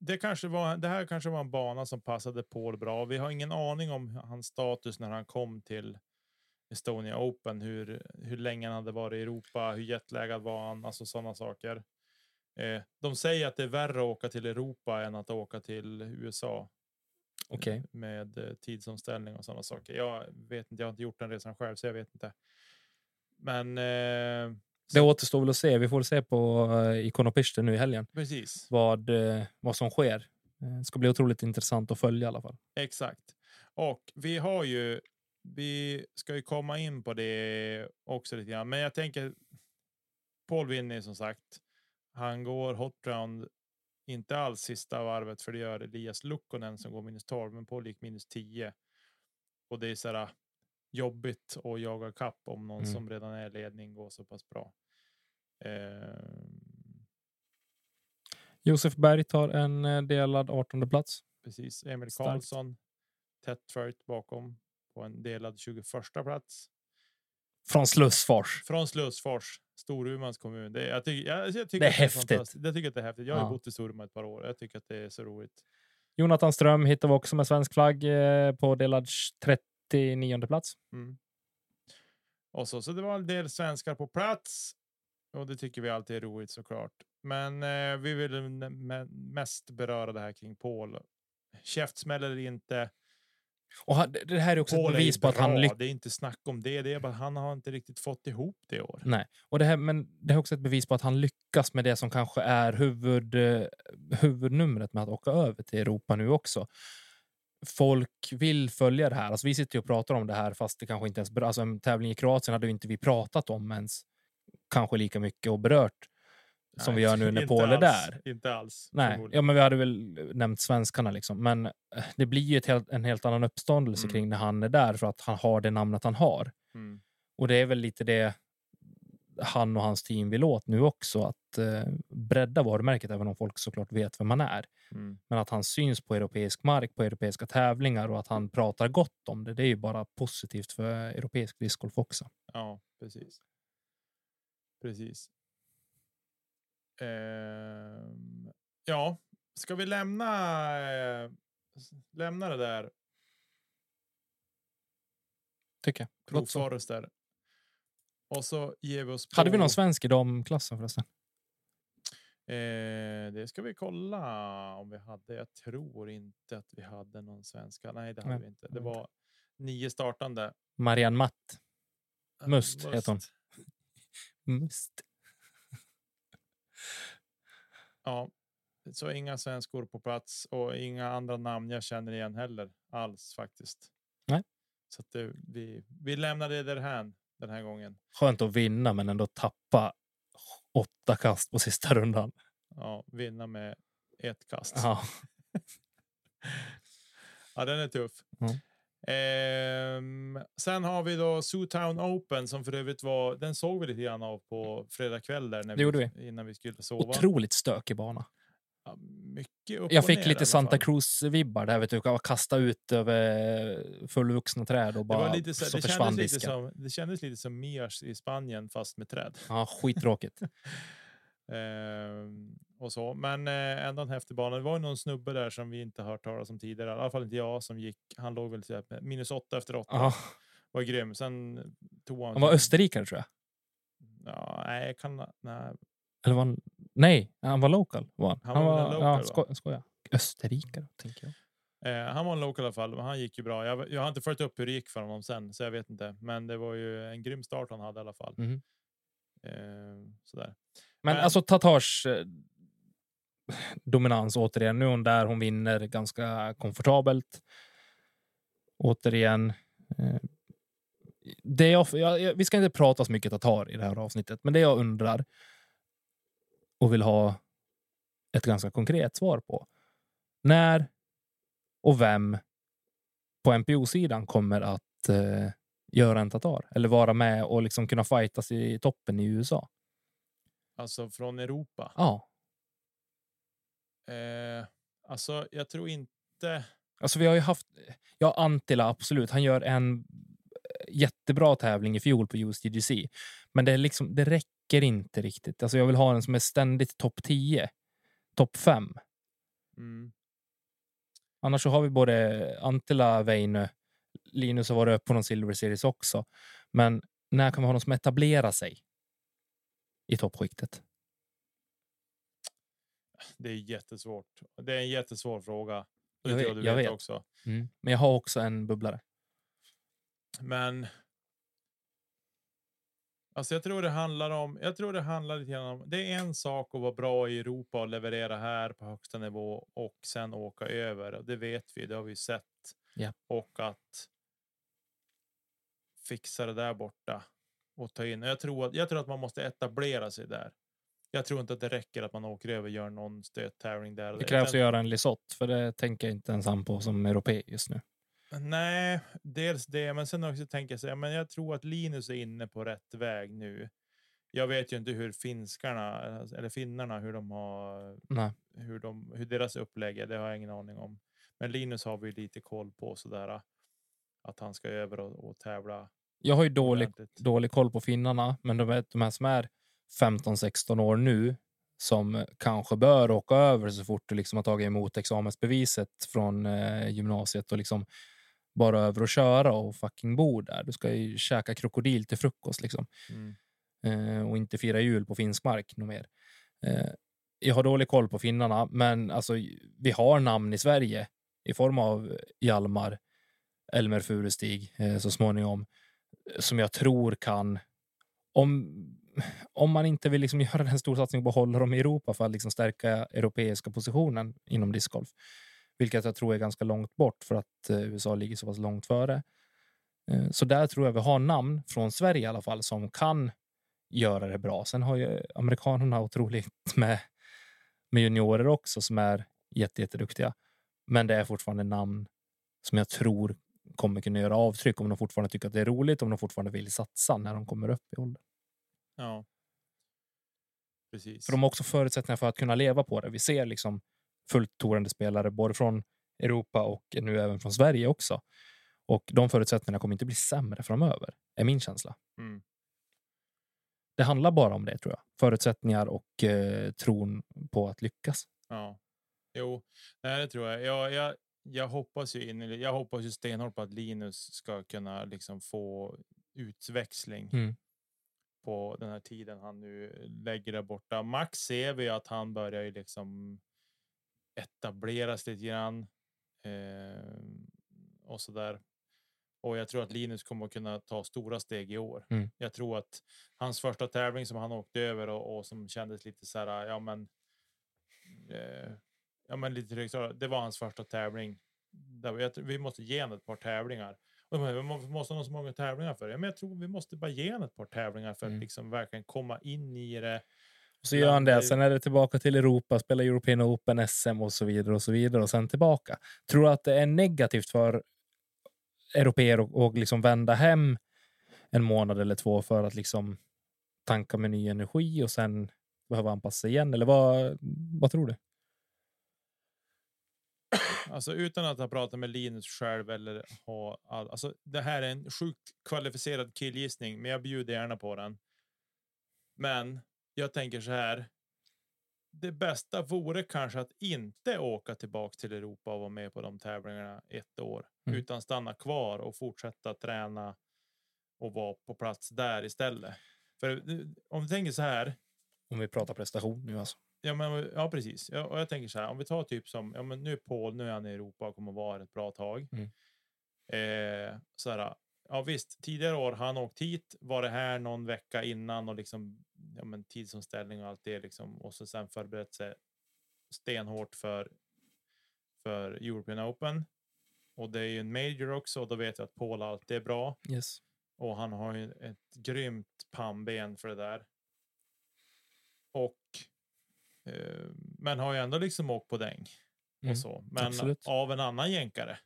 det. Kanske var, det här kanske var en bana som passade Paul bra. Vi har ingen aning om hans status när han kom till Estonia Open. Hur, hur länge han hade varit i Europa, hur jetlaggad var han, alltså sådana saker. Eh, de säger att det är värre att åka till Europa än att åka till USA Okej. med eh, tidsomställning och sådana saker. Jag vet inte, jag har inte gjort den resan själv, så jag vet inte. Men eh, Det återstår väl att se. Vi får se på uh, Ikonopiste nu i helgen precis. vad, eh, vad som sker. Eh, Det ska bli otroligt intressant att följa i alla fall. Exakt. Och vi har ju, vi ska ju komma in på det också lite grann, men jag tänker Paul vinner som sagt. Han går hot round, inte alls sista varvet, för det gör Elias Lukkonen som går minus 12, men Paul gick minus 10. Och det är så här jobbigt att jaga kapp om någon Mm. som redan är i ledning går så pass bra. Ehm, Josef Berg tar en eh, delad 18 plats. Precis. Emil Starkt. Karlsson tätt följt bakom på en delad 21 plats. Från Slussfors. Från Slussfors, Storumans kommun. Det, jag tycker, jag, jag tycker Det är häftigt. fantastiskt. Jag tycker att det är häftigt. Jag har Ja. bott i Storuman ett par år. Jag tycker att det är så roligt. Jonathan Ström hittar vi också med svensk flagg eh, på delad 39 plats. Mm. Och så, så det var en del svenskar på plats. Och det tycker vi alltid är roligt såklart. Men eh, vi vill me- mest beröra det här kring Paul. Käftsmäll eller inte. Och han, det här är också Paul ett bevis på att han lyckas. Det är inte snack om det. Det är bara han har inte riktigt fått ihop det i år. Nej, och det här, men det är också ett bevis på att han lyckas med det som kanske är huvud, eh, huvudnumret med att åka över till Europa nu också. Folk vill följa det här. Alltså vi sitter och pratar om det här fast det kanske inte ens... Alltså en tävling i Kroatien hade ju inte vi pratat om ens kanske lika mycket och berört som vi Nej, gör nu när Paul är där. Inte alls. Nej, ja, men vi hade väl nämnt svenskarna liksom. Men eh, det blir ju helt, en helt annan uppståndelse Mm. kring när han är där för att han har det namnet han har. Mm. Och det är väl lite det han och hans team vill åt nu också. Att eh, bredda varumärket även om folk såklart vet vem han är. Mm. Men att han syns på europeisk mark, på europeiska tävlingar och att han pratar gott om det. Det är ju bara positivt för europeisk discgolf också. Ja, precis. Precis. Ehm, ja, ska vi lämna, eh, lämna det där Tycker jag. Gott så. Forester. Och så ger vi oss på... Hade vi någon svensk i damklassen förresten? Eh, det ska vi kolla om vi hade. Jag tror inte att vi hade någon svenska. Nej, det hade Nej, vi inte. Det var nio startande. Marianne Matt. Eh, Must heter hon. Must. Ja, så inga svenskor på plats och inga andra namn jag känner igen heller alls faktiskt. Nej. Så att det, vi, vi lämnar det därhän den här gången. Skönt att vinna men ändå tappa åtta kast på sista rundan. Ja, vinna med ett kast. Ja. [LAUGHS] Ja, den är tuff. Mm. Ehm, sen har vi då Zootown Open som för övrigt var. Den såg vi lite grann av på fredag kväll där när Det gjorde vi, innan vi skulle sova. Otroligt stökig bana. Ja, mycket upp Jag fick ner lite Santa fall. Cruz-vibbar där, vet du. Kasta ut över fullvuxna träd och Det, bara var lite så, så det, försvann kändes lite disken. som, det kändes lite som Mias i Spanien fast med träd. Ja, skittråkigt. [LAUGHS] Ehm, och så. Men eh, ändå en häftig bana. Det var ju någon snubbe där som vi inte hört talas om tidigare. I alla fall inte jag som gick. Han låg väl typ minus åtta efter åtta. Ja, Var grym. Sen tog han. han var österrikare tror jag. Ja, nej, kan, nej. Eller var han... Nej, han var local. Var han. Han var väl en local, ja, sko, skoja. Österrikare, tänker jag. Eh, han var en local i alla fall. Men han gick ju bra. Jag, jag har inte följt upp hur det gick för honom sen, så jag vet inte. Men det var ju en grym start han hade i alla fall. Mhm. Eh, sådär. Men, Men- alltså Tatars eh, dominans återigen. Nu är hon där, hon vinner ganska komfortabelt. Återigen. Eh, det jag, jag, vi ska inte prata så mycket Tatar i det här avsnittet, men det jag undrar och vill ha ett ganska konkret svar på. När och vem på NPO-sidan kommer att eh, göra en Tatar eller vara med och liksom kunna fightas i toppen i USA? Alltså från Europa. Ja, Eh, alltså, jag tror inte. Alltså vi har ju haft, ja Antila absolut, han gör en eh, jättebra tävling i fjol på USDGC. Men det, är liksom, det räcker inte riktigt. Alltså jag vill ha en som är ständigt topp 10, topp 5. Mm. Annars så har vi både Antila, Väinö, Linus har varit uppe på någon Silver Series också. Men när kan vi ha någon som etablerar sig i toppskiktet? Det är jättesvårt. Det är en jättesvår fråga. Jag vet- du jag vet också. Men jag har också en bubblare. Men. Alltså jag tror det handlar om. Jag tror det handlar lite grann om. Det är en sak att vara bra i Europa och leverera här på högsta nivå och sen åka över. Och det vet vi. Det har vi sett. Ja. Och att. Fixa det där borta och ta in. Jag tror att jag tror att man måste etablera sig där. Jag tror inte att det räcker att man åker över och gör någon stöttävling där. Det krävs att göra en Lisott, för det tänker jag inte ens han på som europé just nu. Nej, dels det, men sen också tänker jag så här, men jag tror att Linus är inne på rätt väg nu. Jag vet ju inte hur finskarna eller finnarna hur de har Nej. hur de hur deras upplägg är. Det har jag ingen aning om. Men Linus har vi lite koll på sådär att han ska över och, och tävla. Jag har ju dålig, dålig koll på finnarna, men de, är, de här som är 15-16 år nu som kanske bör åka över så fort du liksom har tagit emot examensbeviset från eh, gymnasiet och liksom bara över och köra och fucking bo där. Du ska ju käka krokodil till frukost liksom Mm. eh, och inte fira jul på finsk mark något mer. Eh, jag har dålig koll på finnarna, men alltså, vi har namn i Sverige i form av Hjalmar, Elmer Furustig eh, så småningom, som jag tror kan, om, om man inte vill liksom [LAUGHS] göra en stor satsning på att hålla dem i Europa för att liksom stärka europeiska positionen inom discgolf, vilket jag tror är ganska långt bort för att eh, USA ligger så pass långt före. Eh, så där tror jag vi har namn från Sverige i alla fall som kan göra det bra. Sen har ju amerikanerna otroligt med, med juniorer också som är jätte, jätteduktiga. Men det är fortfarande namn som jag tror kommer kunna göra avtryck om de fortfarande tycker att det är roligt, om de fortfarande vill satsa när de kommer upp i ålder. Ja. Precis. För de har också förutsättningar för att kunna leva på det. Vi ser liksom fullt torande spelare både från Europa och nu även från Sverige också. Och de förutsättningarna kommer inte bli sämre framöver, är min känsla. Mm. Det handlar bara om det, tror jag. Förutsättningar och eh, tron på att lyckas. Ja, jo, nej, det tror jag. Jag, jag, jag hoppas ju innerligt. Jag hoppas ju stenhårt på att Linus ska kunna liksom få utväxling Mm. på den här tiden han nu lägger där borta. Max ser vi att han börjar ju liksom etableras lite grann eh, och så där. Och jag tror att Linus kommer att kunna ta stora steg i år. Mm. Jag tror att hans första tävling som han åkte över och, och som kändes lite så här, ja men. Eh, ja men lite drygt, så det var hans första tävling. Där vi, vi måste ge honom ett par tävlingar. Och de måste ha så många tävlingar för det. Men jag tror vi måste bara ge honom ett par tävlingar för Mm. att liksom verkligen komma in i det. Så gör han det. Sen är det tillbaka till Europa, spela European Open, SM och så vidare och så vidare och sen tillbaka. Tror du att det är negativt för europeer att och liksom vända hem en månad eller två för att liksom tanka med ny energi och sen behöva anpassa sig igen? Eller vad, vad tror du? Alltså utan att ha pratat med Linus själv eller ha all, alltså det här är en sjukt kvalificerad killgissning, men jag bjuder gärna på den. Men jag tänker så här. Det bästa vore kanske att inte åka tillbaka till Europa och vara med på de tävlingarna ett år, Mm. utan stanna kvar och fortsätta träna och vara på plats där istället. För eh, om vi tänker så här, Om vi pratar prestation nu alltså. Ja, men, ja precis. Ja, och jag tänker så här, om vi tar typ som, ja men nu är Paul, nu är han i Europa och kommer vara här ett bra tag. Mm. Eh, så här, ja visst, tidigare år har han åkt hit, varit här någon vecka innan och liksom, ja men tidsomställning och allt det liksom, och så sen förberett sig stenhårt för, för European Open. Och det är ju en major också och då vet jag att Paul alltid är bra. Yes. Och han har ju ett grymt pannben för det där. Och men har ju ändå liksom åkt på däng Mm, och så, men absolut. av en annan jänkare.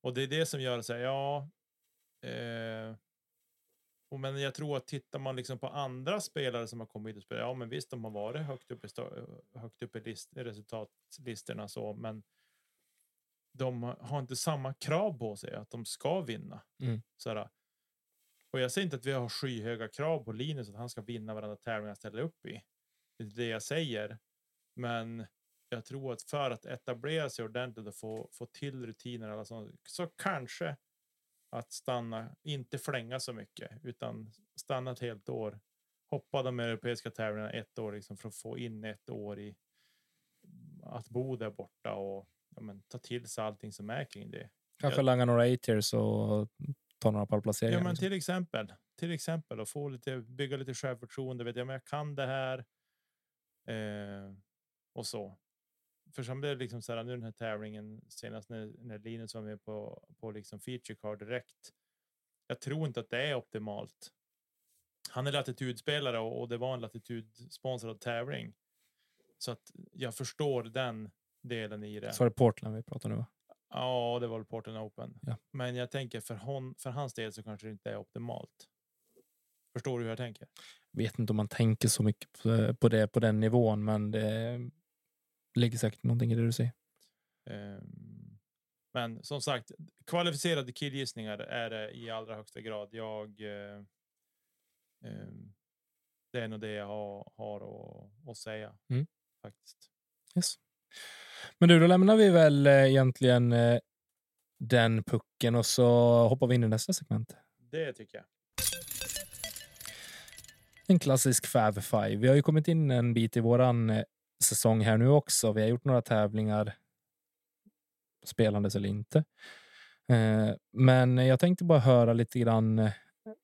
Och det är det som gör så här, ja. Eh, och men jag tror att tittar man liksom på andra spelare som har kommit och spelat, ja men visst de har varit högt upp i, högt upp i list, resultatlistorna så, men de har inte samma krav på sig att de ska vinna. Mm. Så här, och jag säger inte att vi har skyhöga krav på Linus att han ska vinna varenda tävling han ställer upp i. Det det jag säger. Men jag tror att för att etablera sig ordentligt och få, få till rutiner alla sånt, så kanske att stanna, inte flänga så mycket, utan stanna ett helt år. Hoppa de europeiska tävlingarna ett år liksom för att få in ett år i att bo där borta och ja, men, ta till sig allting som är kring det. Kanske langa några A-tiers och ta några pallplaceringar. Ja, men liksom. till exempel, till exempel och få lite, bygga lite självförtroende. Vet jag, men jag kan det här. Eh, och så. För som det är liksom så här, nu den här tävlingen senast när, när Linus var med på, på liksom feature card direkt. Jag tror inte att det är optimalt. Han är latitudspelare och, och det var en latitudsponsrad tävling. Så att jag förstår den delen i det. Så är det Portland vi pratar nu va? Ja, det var väl Portland Open. Ja. Men jag tänker för, hon, för hans del så kanske det inte är optimalt. Förstår du hur jag tänker? Vet inte om man tänker så mycket på- på det på den nivån, men det ligger säkert någonting i det du säger. Ehm, men som sagt, kvalificerade killgissningar är det i allra högsta grad. Jag. Eh, ehm, det är nog det jag har, har att, att säga Mm. faktiskt. Yes. Men du, då lämnar vi väl eh, egentligen eh, den pucken och så hoppar vi in i nästa segment. Det tycker jag. En klassisk Fab Five. Vi har ju kommit in en bit i våran eh, säsong här nu också. Vi har gjort några tävlingar, spelandes eller inte. Eh, men jag tänkte bara höra lite grann eh,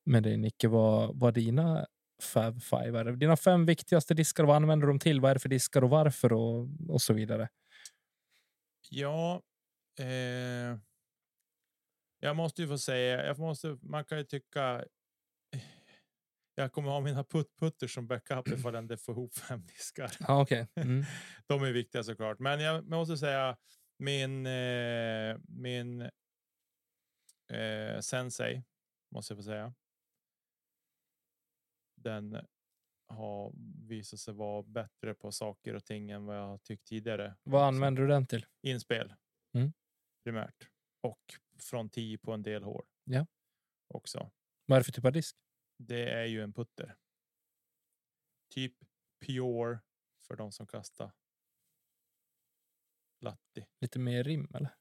med dig, Nicke, vad, vad dina Fab Five är. Dina fem viktigaste diskar, vad använder de till? Vad är det för diskar och varför och, och så vidare? Ja, eh, jag måste ju få säga, jag måste, man kan ju tycka. Jag kommer ha mina puttputter som backup ifall den får ihop fem diskar. Ja, okej. Mm. [LAUGHS] De är viktiga såklart, men jag måste säga min eh, min eh, sensei måste jag få säga. Den har visat sig vara bättre på saker och ting än vad jag har tyckt tidigare. Vad använder du den till? inspel. Mm. Primärt. Och från 10 på en del hål. Ja. Också. Vad är det för typ av disk? Det är ju en putter. Typ pure för de som kastar. Latti. Lite mer rim eller?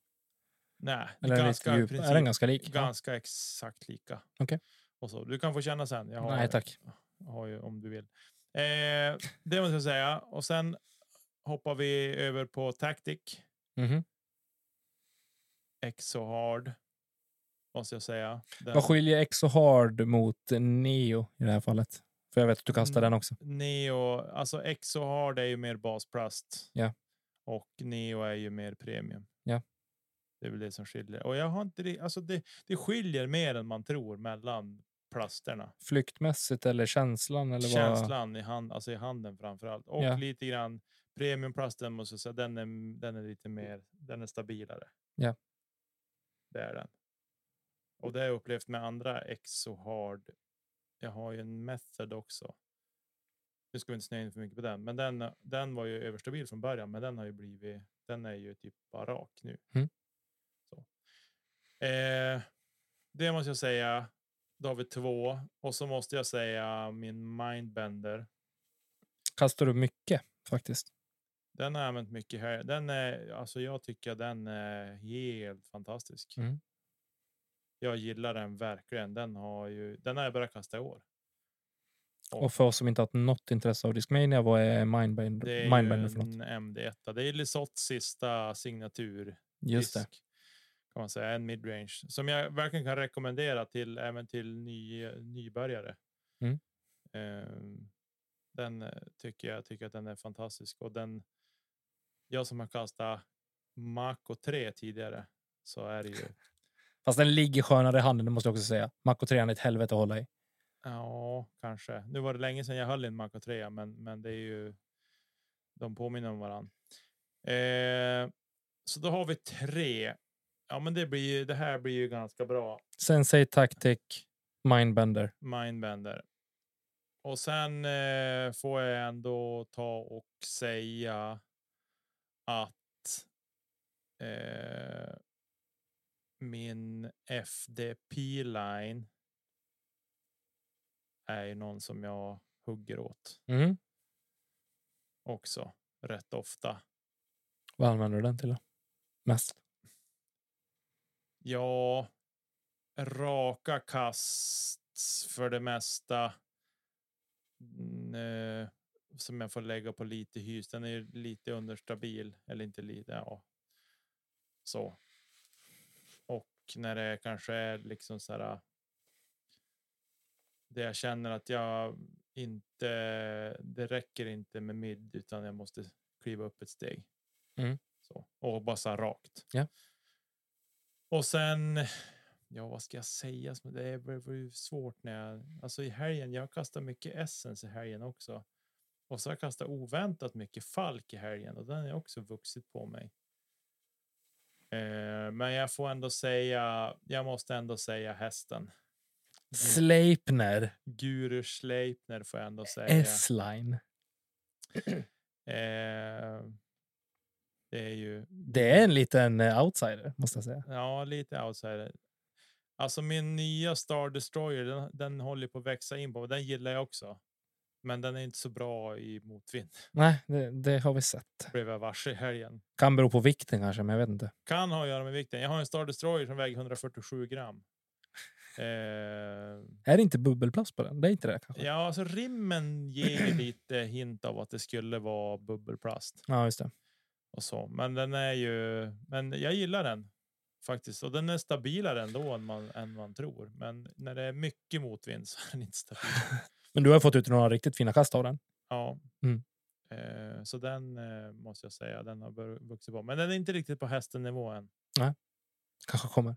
Nej, Eller är ganska, djup? Är princip den ganska lik? Ja. ganska exakt lika. Okej. Och så. Du kan få känna sen. Jag har, Nej, tack. har ju om du vill. Eh, det måste jag säga. Och sen hoppar vi över på Tactic. Mhm. Exo hard. Måste jag säga. Den, Vad skiljer Exo Hard mot Neo i det här fallet? För jag vet att du kastar Mm. den också. Neo, alltså Exo hard är ju mer basplast. Ja. Och Neo är ju mer premium. Ja. Det är väl det som skiljer. Och jag har inte det, alltså det, det skiljer mer än man tror mellan plasterna. Flyktmässigt eller känslan? Eller vad? Känslan i, hand, alltså i handen framför allt. Och Ja. lite grann premiumplasten måste jag säga, den är, den är lite mer, den är stabilare. Ja. Det är den. Och det har jag upplevt med andra Exo Hard. Jag har ju en Method också. Nu ska vi inte snöa in för mycket på den, men den, den var ju överstabil från början, men den har ju blivit Den är ju typ bara rak nu. Mm. Så. Eh, det måste jag säga. Då har vi två och så måste jag säga min mindbender. Kastar du mycket faktiskt? Den har jag använt mycket här. Den är alltså. Jag tycker den är helt fantastisk. Mm. Jag gillar den verkligen. Den har ju. Den har jag börjat kasta i år. Och för oss som inte har något intresse av Discmania, vad är Mindbender, Det är Mindbender ju för något? en MD1. Det är Lisotts sista signatur. Just det. Kan man säga en midrange som jag verkligen kan rekommendera till även till ny, nybörjare. Mm. Ehm, den eh, tycker jag tycker att den är fantastisk och den. Jag som har kastat Mako 3 tidigare så är det ju. Fast den ligger skönare i handen, det måste jag också säga. Mako 3 är ett helvete att hålla i. Ja, kanske. Nu var det länge sedan jag höll i en Mako 3, men, men det är ju. De påminner om varandra. Eh, så då har vi tre. Ja, men det blir ju. Det här blir ju ganska bra. Sensei Tactic Mindbender. Mindbender. Och sen eh, får jag ändå ta och säga att eh, min FDP line. Är ju någon som jag hugger åt Mm. också rätt ofta. Vad använder du den till? Då? Mest? Ja, raka kast för det mesta. Mm, eh, som jag får lägga på lite hys. Den är ju lite understabil eller inte lite. Ja. Så. Och när det kanske är liksom så här. Det jag känner att jag inte. Det räcker inte med mid utan jag måste kliva upp ett steg. Mm. Så och bara så här rakt. Ja. Och sen. Ja, vad ska jag säga? Det är svårt när jag alltså i helgen. Jag kastar mycket essence i helgen också. Och så har jag kastat oväntat mycket falk i helgen och den är också vuxit på mig. Eh, men jag får ändå säga. Jag måste ändå säga hästen. Sleipner. Guru Sleipner får jag ändå säga. S-line. Eh, det är ju Det är en liten eh, outsider, måste jag säga. ja, lite outsider. Alltså min nya Star Destroyer, den, den håller på att växa in på. Den gillar jag också. Men den är inte så bra i motvind. Nej, det, det har vi sett. Blev jag varse i helgen. Kan bero på vikten kanske, men jag vet inte. Kan ha att göra med vikten. Jag har en Star Destroyer som väger 147 gram. Eh, Är det inte bubbelplast på den? Det är inte det kanske? ja, alltså rimmen ger lite hint av att det skulle vara bubbelplast. Ja, just det. och så. Men den är ju, men jag gillar den faktiskt och den är stabilare ändå än man, än man tror. Men när det är mycket motvind så är den inte stabil. [LAUGHS] Men du har fått ut några riktigt fina kast av den. Ja, Mm. eh, så den eh, måste jag säga. Den har vuxit på, men den är inte riktigt på hästen nivå än. Kanske kommer.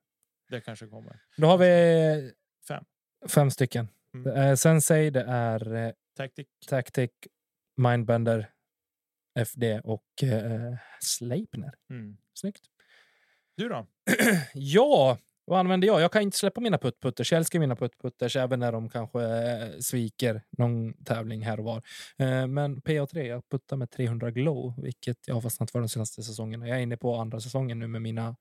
Det kanske kommer. Då har vi Fem. fem stycken. Mm. Det är Sensei, det är eh, Tactic. Tactic, Mindbender, FD och eh, Sleipner. Mm. Snyggt. Du då? [CLEARS THROAT] Ja, vad använder jag? Jag kan inte släppa mina puttputters. Jag älskar mina puttputters även när de kanske eh, sviker någon tävling här och var. Eh, men PA3, jag puttar med 300 glow, vilket jag har fastnat för de senaste säsongerna. Jag är inne på andra säsongen nu med mina,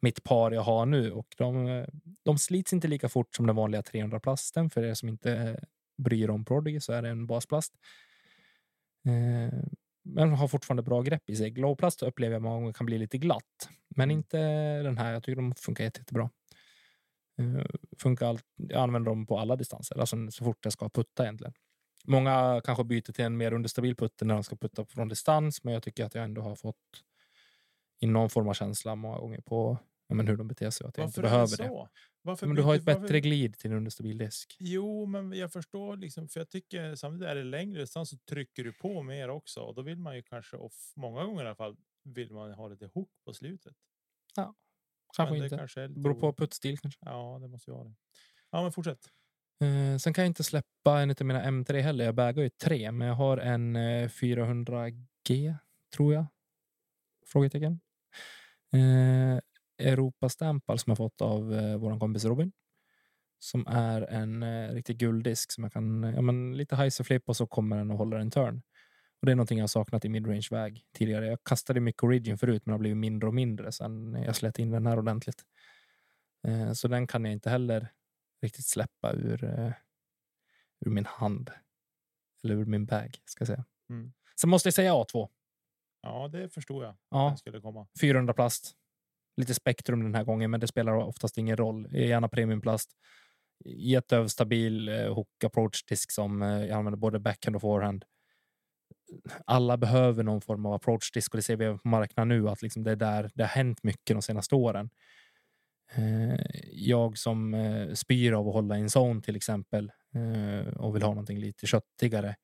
mitt par jag har nu och de, de slits inte lika fort som den vanliga 300 plasten. För er som inte eh, bryr bryr om Prodigy så är det en basplast. Men har fortfarande bra grepp i sig. Glowplast upplever jag många gånger kan bli lite glatt, men Mm. inte den här. Jag tycker de funkar jätte- jättebra. Uh, funkar allt, jag använder dem på alla distanser, alltså så fort jag ska putta egentligen. Många kanske byter till en mer understabil putte när de ska putta från distans, men jag tycker att jag ändå har fått in någon form av känsla många gånger på ja, men hur de beter sig och att jag inte Varför behöver det det. Varför Men du har ett bättre varför- glid till en understabil disk. Jo, men jag förstår liksom, för jag tycker samtidigt är det längre distans så trycker du på mer också och då vill man ju kanske off, många gånger i alla fall vill man ha lite hook på slutet. Kanske men det inte. kanske är lite Beror på puttstil kanske. Ja, det måste ju vara det. Ja, men fortsätt. Eh, sen kan jag inte släppa en av mina M3 heller. Jag bagar ju tre, men jag har en eh, 400G, tror jag. Frågetecken. Eh, Europa Stampal som jag fått av eh, vår kompis Robin. Som är en eh, riktig gulddisk som jag kan, ja men lite heiser flip och så kommer den och håller en turn. Och det är någonting jag saknat i midrange-väg tidigare. Jag kastade mycket origin förut, men har blivit mindre och mindre sen jag slet in den här ordentligt. Eh, så den kan jag inte heller riktigt släppa ur, eh, ur min hand. Eller ur min bag, ska jag säga. Mm. Sen måste jag säga A2. Ja, det förstod jag. Ja. Den skulle komma. 400 plast. Lite spektrum den här gången, men det spelar oftast ingen roll. Gärna premiumplast. Jätteöverstabil eh, hook approach disk som eh, jag använder både backhand och forehand. Alla behöver någon form av approach disk och det ser vi på marknaden nu att liksom det är där det har hänt mycket de senaste åren. Eh, jag som spyr av att hålla i en zone till exempel och vill ha någonting lite köttigare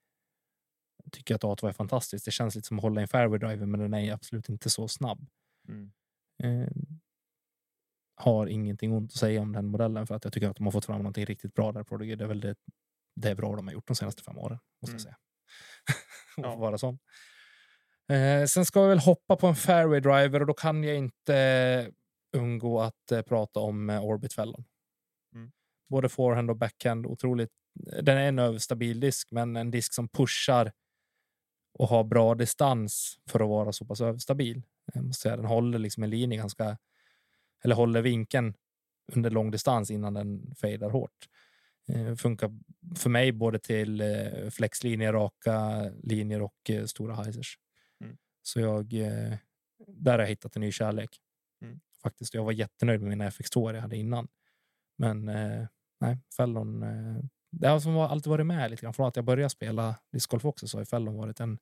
tycker att A2 är fantastiskt. Det känns lite som att hålla i en fairway driver, men den är absolut inte så snabb. Mm. Eh, har ingenting ont att säga om den modellen för att jag tycker att de har fått fram någonting riktigt bra där. Prodigy. Det är väl det, det är bra de har gjort de senaste fem åren, måste Mm. [LAUGHS] jag säga. Ja. ja. vara sån. Eh, sen ska vi väl hoppa på en fairway driver och då kan jag inte undgå att eh, prata om eh, orbitfällon. Mm. Både forehand och backhand. Otroligt. Den är en överstabil disk, men en disk som pushar och har bra distans för att vara så pass överstabil. Jag måste säga, den håller liksom en linje ganska, eller håller vinkeln under lång distans innan den fejdar hårt. Eh, funkar för mig både till eh, flexlinjer, raka linjer och eh, stora hyzers. Mm. Så jag, eh, där har jag hittat en ny kärlek. Mm. Faktiskt, jag var jättenöjd med mina FX2 jag hade innan. Men eh, nej, Fellon. Eh, det har som alltid varit med lite grann. Från att jag började spela discgolf också så har Fellon varit en,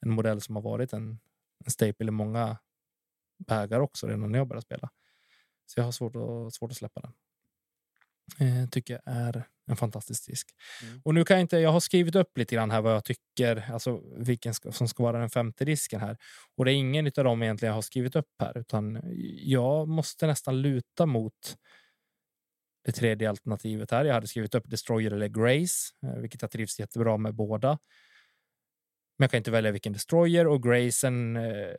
en modell som har varit en, en staple i många bägar också redan när jag började spela. Så jag har svårt att, svårt att släppa den. Eh, tycker jag är en fantastisk disk. Mm. Och nu kan jag inte, jag har skrivit upp lite grann här vad jag tycker, alltså vilken ska, som ska vara den femte disken här. Och det är ingen av dem egentligen jag har skrivit upp här, utan jag måste nästan luta mot det tredje alternativet här. Jag hade skrivit upp Destroyer eller Grace, eh, vilket jag trivs jättebra med båda. Men jag kan inte välja vilken Destroyer och Grayson eh,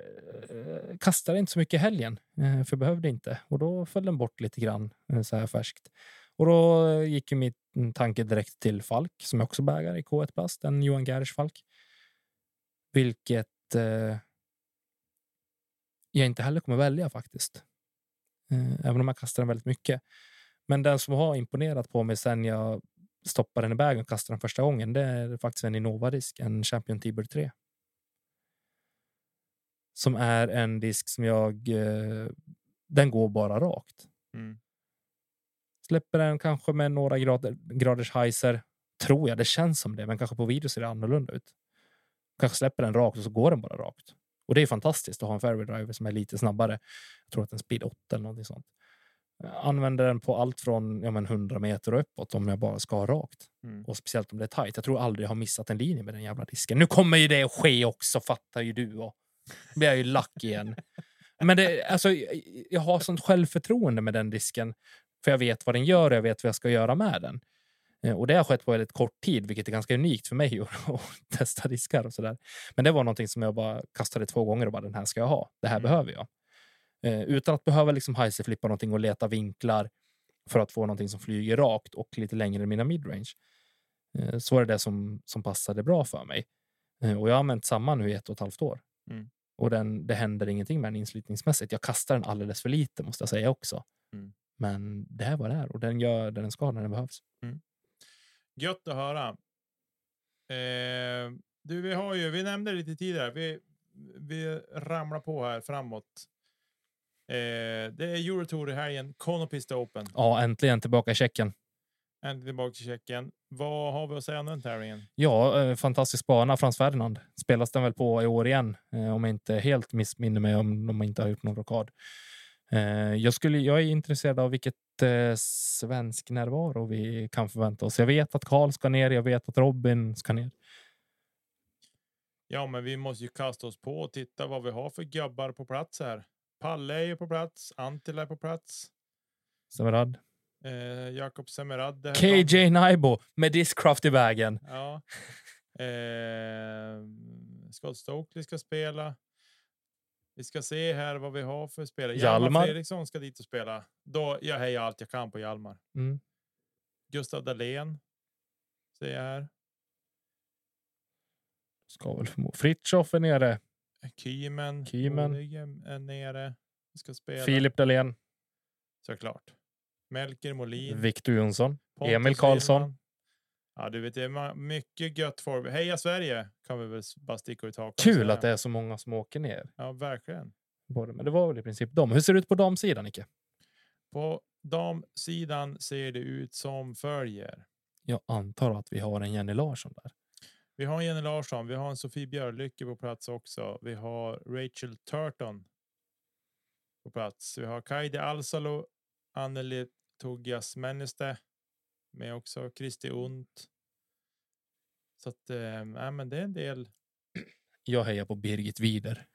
kastade inte så mycket i helgen, eh, för jag behövde inte. Och då föll den bort lite grann eh, så här färskt. Och då gick ju min mm, tanke direkt till Falk som jag också bägar i K1 Plast, en Johan Gers Falk. Vilket eh, jag inte heller kommer välja faktiskt. Eh, även om jag kastar den väldigt mycket. Men den som har imponerat på mig sen jag stoppade den i bagen och kastade den första gången, det är faktiskt en Innova-disk, en Champion T-Bird 3. Som är en disk som jag... Eh, den går bara rakt. Mm. Släpper den kanske med några grader, graders heiser. Tror jag, det känns som det, men kanske på video ser det annorlunda ut. Kanske släpper den rakt och så går den bara rakt. Och det är fantastiskt att ha en fairway driver som är lite snabbare. Jag tror att den speed 8 eller någonting sånt. Använder den på allt från ja, men 100 meter och uppåt om jag bara ska ha rakt. Mm. Och speciellt om det är tajt. Jag tror aldrig jag har missat en linje med den jävla disken. Nu kommer ju det att ske också, fattar ju du. Och blir jag ju lack igen. Men det, alltså, jag- har sånt självförtroende med den disken. För jag vet vad den gör och jag vet vad jag ska göra med den. Eh, Och det har skett på väldigt kort tid, vilket är ganska unikt för mig [LAUGHS] att att testa diskar och sådär. Men det var någonting som jag bara kastade två gånger och bara den här ska jag ha. Det här Mm. behöver jag. Eh, utan att behöva liksom flippa någonting och leta vinklar för att få någonting som flyger rakt och lite längre än mina midrange. Eh, så var det det som, som passade bra för mig. Eh, och jag har använt samma nu i ett och ett halvt år. Mm. Och den, det händer ingenting med den inslitningsmässigt. Jag kastar den alldeles för lite måste jag säga också. Mm. Men det här var det är och den gör det den ska när den behövs. Gött att höra. Eh, du, vi har ju, vi nämnde lite tidigare, vi, vi ramlar på här framåt. Eh, det är Eurotour i helgen, Konopista Open. Ja, äntligen tillbaka i Tjeckien. Äntligen tillbaka till Tjeckien. Vad har vi att säga om den tävlingen? Ja, eh, fantastisk bana. Frans Ferdinand. Spelas den väl på i år igen, eh, om jag inte helt missminner mig om de inte har gjort någon rockad. Eh, jag, skulle, jag är intresserad av vilket eh, svensk närvaro vi kan förvänta oss. Jag vet att Karl ska ner, jag vet att Robin ska ner. Ja, men vi måste ju kasta oss på och titta vad vi har för gubbar på plats här. Palle är ju på plats, Antila är på plats, Severad. eh, Jakob Semerad. KJ Naibo med Discraft i vägen. Ja. Eh, Scott Stokely ska spela. Vi ska se här vad vi har för spelare. Hjalmar Hjalmar. Fredriksson ska dit och spela. Då jag hejar allt jag kan på Hjalmar. Mm. Gustav Dahlén ser jag här. Ska väl förmo- Fritiof är nere. Kymen, Kymen. Årligen är nere. Ska spela. Filip Dahlén. Såklart. Melker Molin. Victor Jonsson. Pontus Emil Karlsson. Ja, du vet, det är mycket gött folk. Heja Sverige kan vi väl bara sticka ut hakan Kul att det är så många som åker ner. Ja, verkligen. Både, men det var väl i princip dem. Hur ser det ut på damsidan, Nicke? På damsidan ser det ut som följer. Jag antar att vi har en Jenny Larsson där. Vi har Jenny Larsson, vi har en Sofie Björlycke på plats också. Vi har Rachel Turton på plats. Vi har Kaidi Alsalo, Anneli Togias Männeste med också, Kristi Unt. Så att, eh, nej, men det är en del. Jag hejar på Birgit Wider.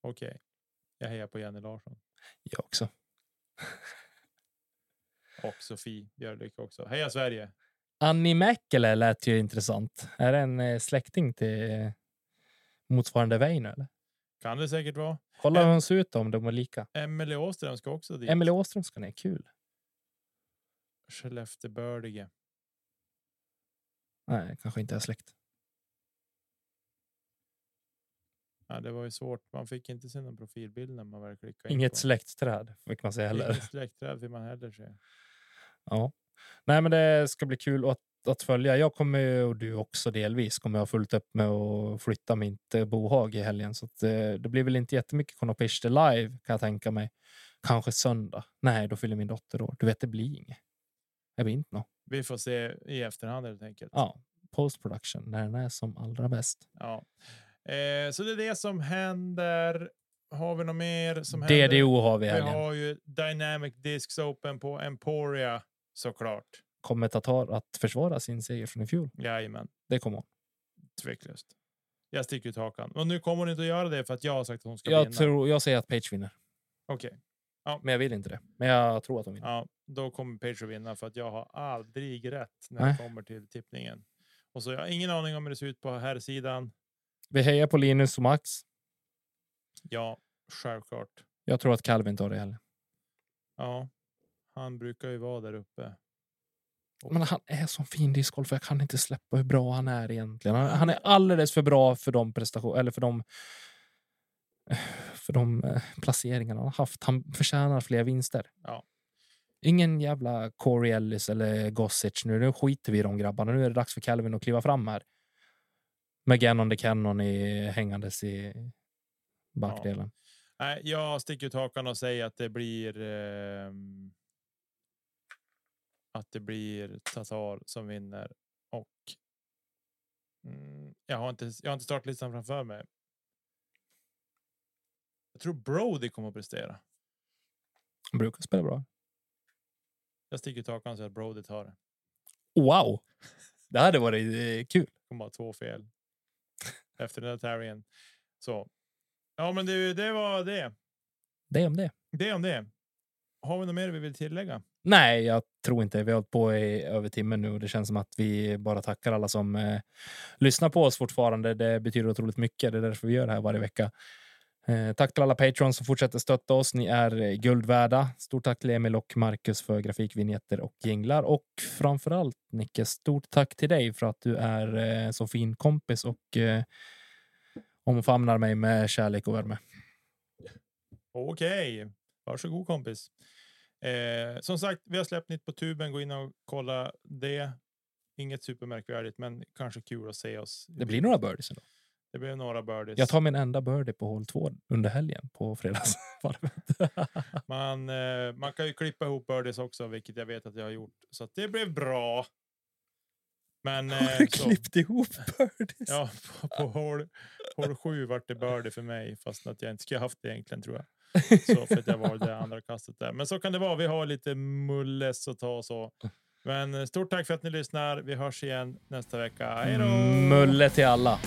Okej, jag hejar på Jenny Larsson Jag också. och Sofie Björlycke också. Heja Sverige! Annie Mäkelä lät ju intressant. Är det en eh, släkting till eh, motsvarande Väinö? Eller? Kan det säkert vara. Kolla hur hon ser ut om de är lika. Emelie Åström ska också dit. Emelie Åström ska ner. Kul. Skellefteåbördige. Nej, kanske inte är släkt. Ja, det var ju svårt. Man fick inte se någon profilbild när man väl klickade in Inget på. släktträd fick man säga heller. Inget släktträd vill man heller se. Ja. Nej, men det ska bli kul att, att följa. Jag kommer och du också delvis kommer jag fullt upp med att flytta mitt eh, bohag i helgen. Så att, eh, det blir väl inte jättemycket Konopiste live kan jag tänka mig. Kanske söndag. Nej, då fyller min dotter år. Du vet, det blir inget. Det blir inte något. Vi får se i efterhand helt enkelt. Ja, post production när den är som allra bäst. Ja. Eh, så det är det som händer. Har vi något mer som händer? DDO har vi Vi helgen. har ju Dynamic Discs Open på Emporia såklart. Kommer Tatar att försvara sin seger från i fjol? Jajamän, Det kommer hon. tveklöst. Jag sticker ut hakan. Och nu kommer hon inte att göra det för att jag har sagt att hon ska Jag, vinna. tror, jag säger att Page vinner, Okej, men jag vill inte det. Men jag tror att hon vinner. ja, då kommer Page att vinna för att jag har aldrig rätt när Nej. det kommer till tippningen. Och så jag har ingen aning om hur det ser ut på här sidan. Vi hejar på Linus och Max. Ja, självklart. Jag tror att Calvin tar det heller. Ja, han brukar ju vara där uppe. Men han är så fin discgolf. Jag kan inte släppa hur bra han är egentligen. Han, han är alldeles för bra för de prestation eller för de för de eh, placeringarna han har haft. Han förtjänar fler vinster. Ja. Ingen jävla Corey Ellis eller Gossage nu. Nu skiter vi i de grabbarna. Nu är det dags för Calvin att kliva fram här. Med Gannon the Cannon i, hängandes i backdelen. Nej, jag sticker ut hakan och säger att det blir. ehm, att det blir Tatar som vinner och. Mm, jag har inte. Jag har inte startlistan framför mig. Jag tror Brody kommer att prestera. Han brukar spela bra. Jag sticker ut hakan säger att Brody tar det. Wow! Det hade varit eh, kul. Kommer ha två fel. [LAUGHS] Efter den här tävlingen. Så. Ja, men det, det var det. Det om det. Det om det. Har vi något mer vi vill tillägga? Nej, jag tror inte. Vi har hållit på i över timmen nu och det känns som att vi bara tackar alla som eh, lyssnar på oss fortfarande. Det betyder otroligt mycket. Det är därför vi gör det här varje vecka. Eh, tack till alla patrons som fortsätter stötta oss. Ni är eh, guld värda. Stort tack till Emil och Marcus för grafikvinjetter och jinglar. Och framför allt Nicke, stort tack till dig för att du är eh, så fin kompis och eh, omfamnar mig med kärlek och värme. Okej, varsågod kompis. Eh, som sagt, vi har släppt nytt på tuben. Gå in och kolla det. Inget supermärkvärdigt, men kanske kul att se oss. Det blir några birdies ändå. Det blir några birdies. Jag tar min enda birdie på hål två under helgen på fredagsvarvet. [LAUGHS] man, eh, man kan ju klippa ihop birdies också, vilket jag vet att jag har gjort. Så att det blev bra. Men [LAUGHS] eh, så, ihop [LAUGHS] birdies? ja, på, på hål, hål sju vart det birdie för mig, fast att jag inte skulle haft det egentligen tror jag. Så för att jag valde det andra kastet där. Men så kan det vara. Vi har lite mulles att ta och så. Men eh, stort tack för att ni lyssnar. Vi hörs igen nästa vecka. Hej då! Mm, mulle till alla.